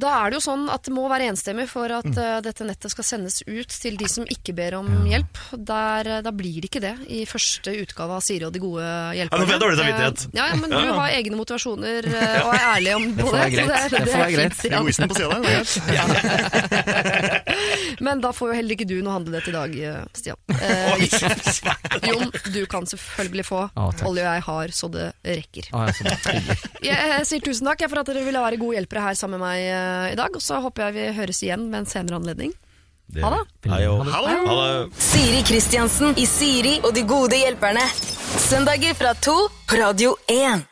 Da er det jo sånn at det må være enstemmig for at eh, dette nettet skal sendes ut til de som ikke ber om hjelp. Der, eh, da blir det ikke det i første utgave av Siri og de gode hjelperne. Ja, nå får jeg dårlig samvittighet. Ja, ja, men du har egne motivasjoner eh, og er ærlig om på får det. være så. Det får er- være er greit. fint, Stian. Egoisten på sida der. det er. Men da får jo heller ikke du noe handlenett i dag, Stian. Eh, Jon, du kan selvfølgelig få. Å. Olje jeg har så det rekker. Ah, jeg. Jeg sier tusen takk for at dere ville være gode hjelpere her sammen med meg i dag. Og så håper jeg vi høres igjen med en senere anledning. Det- Ha det. Hei. Ha det. Ha det. Siri Kristiansen i Siri og de gode hjelperne. Søndager fra to på Radio 1.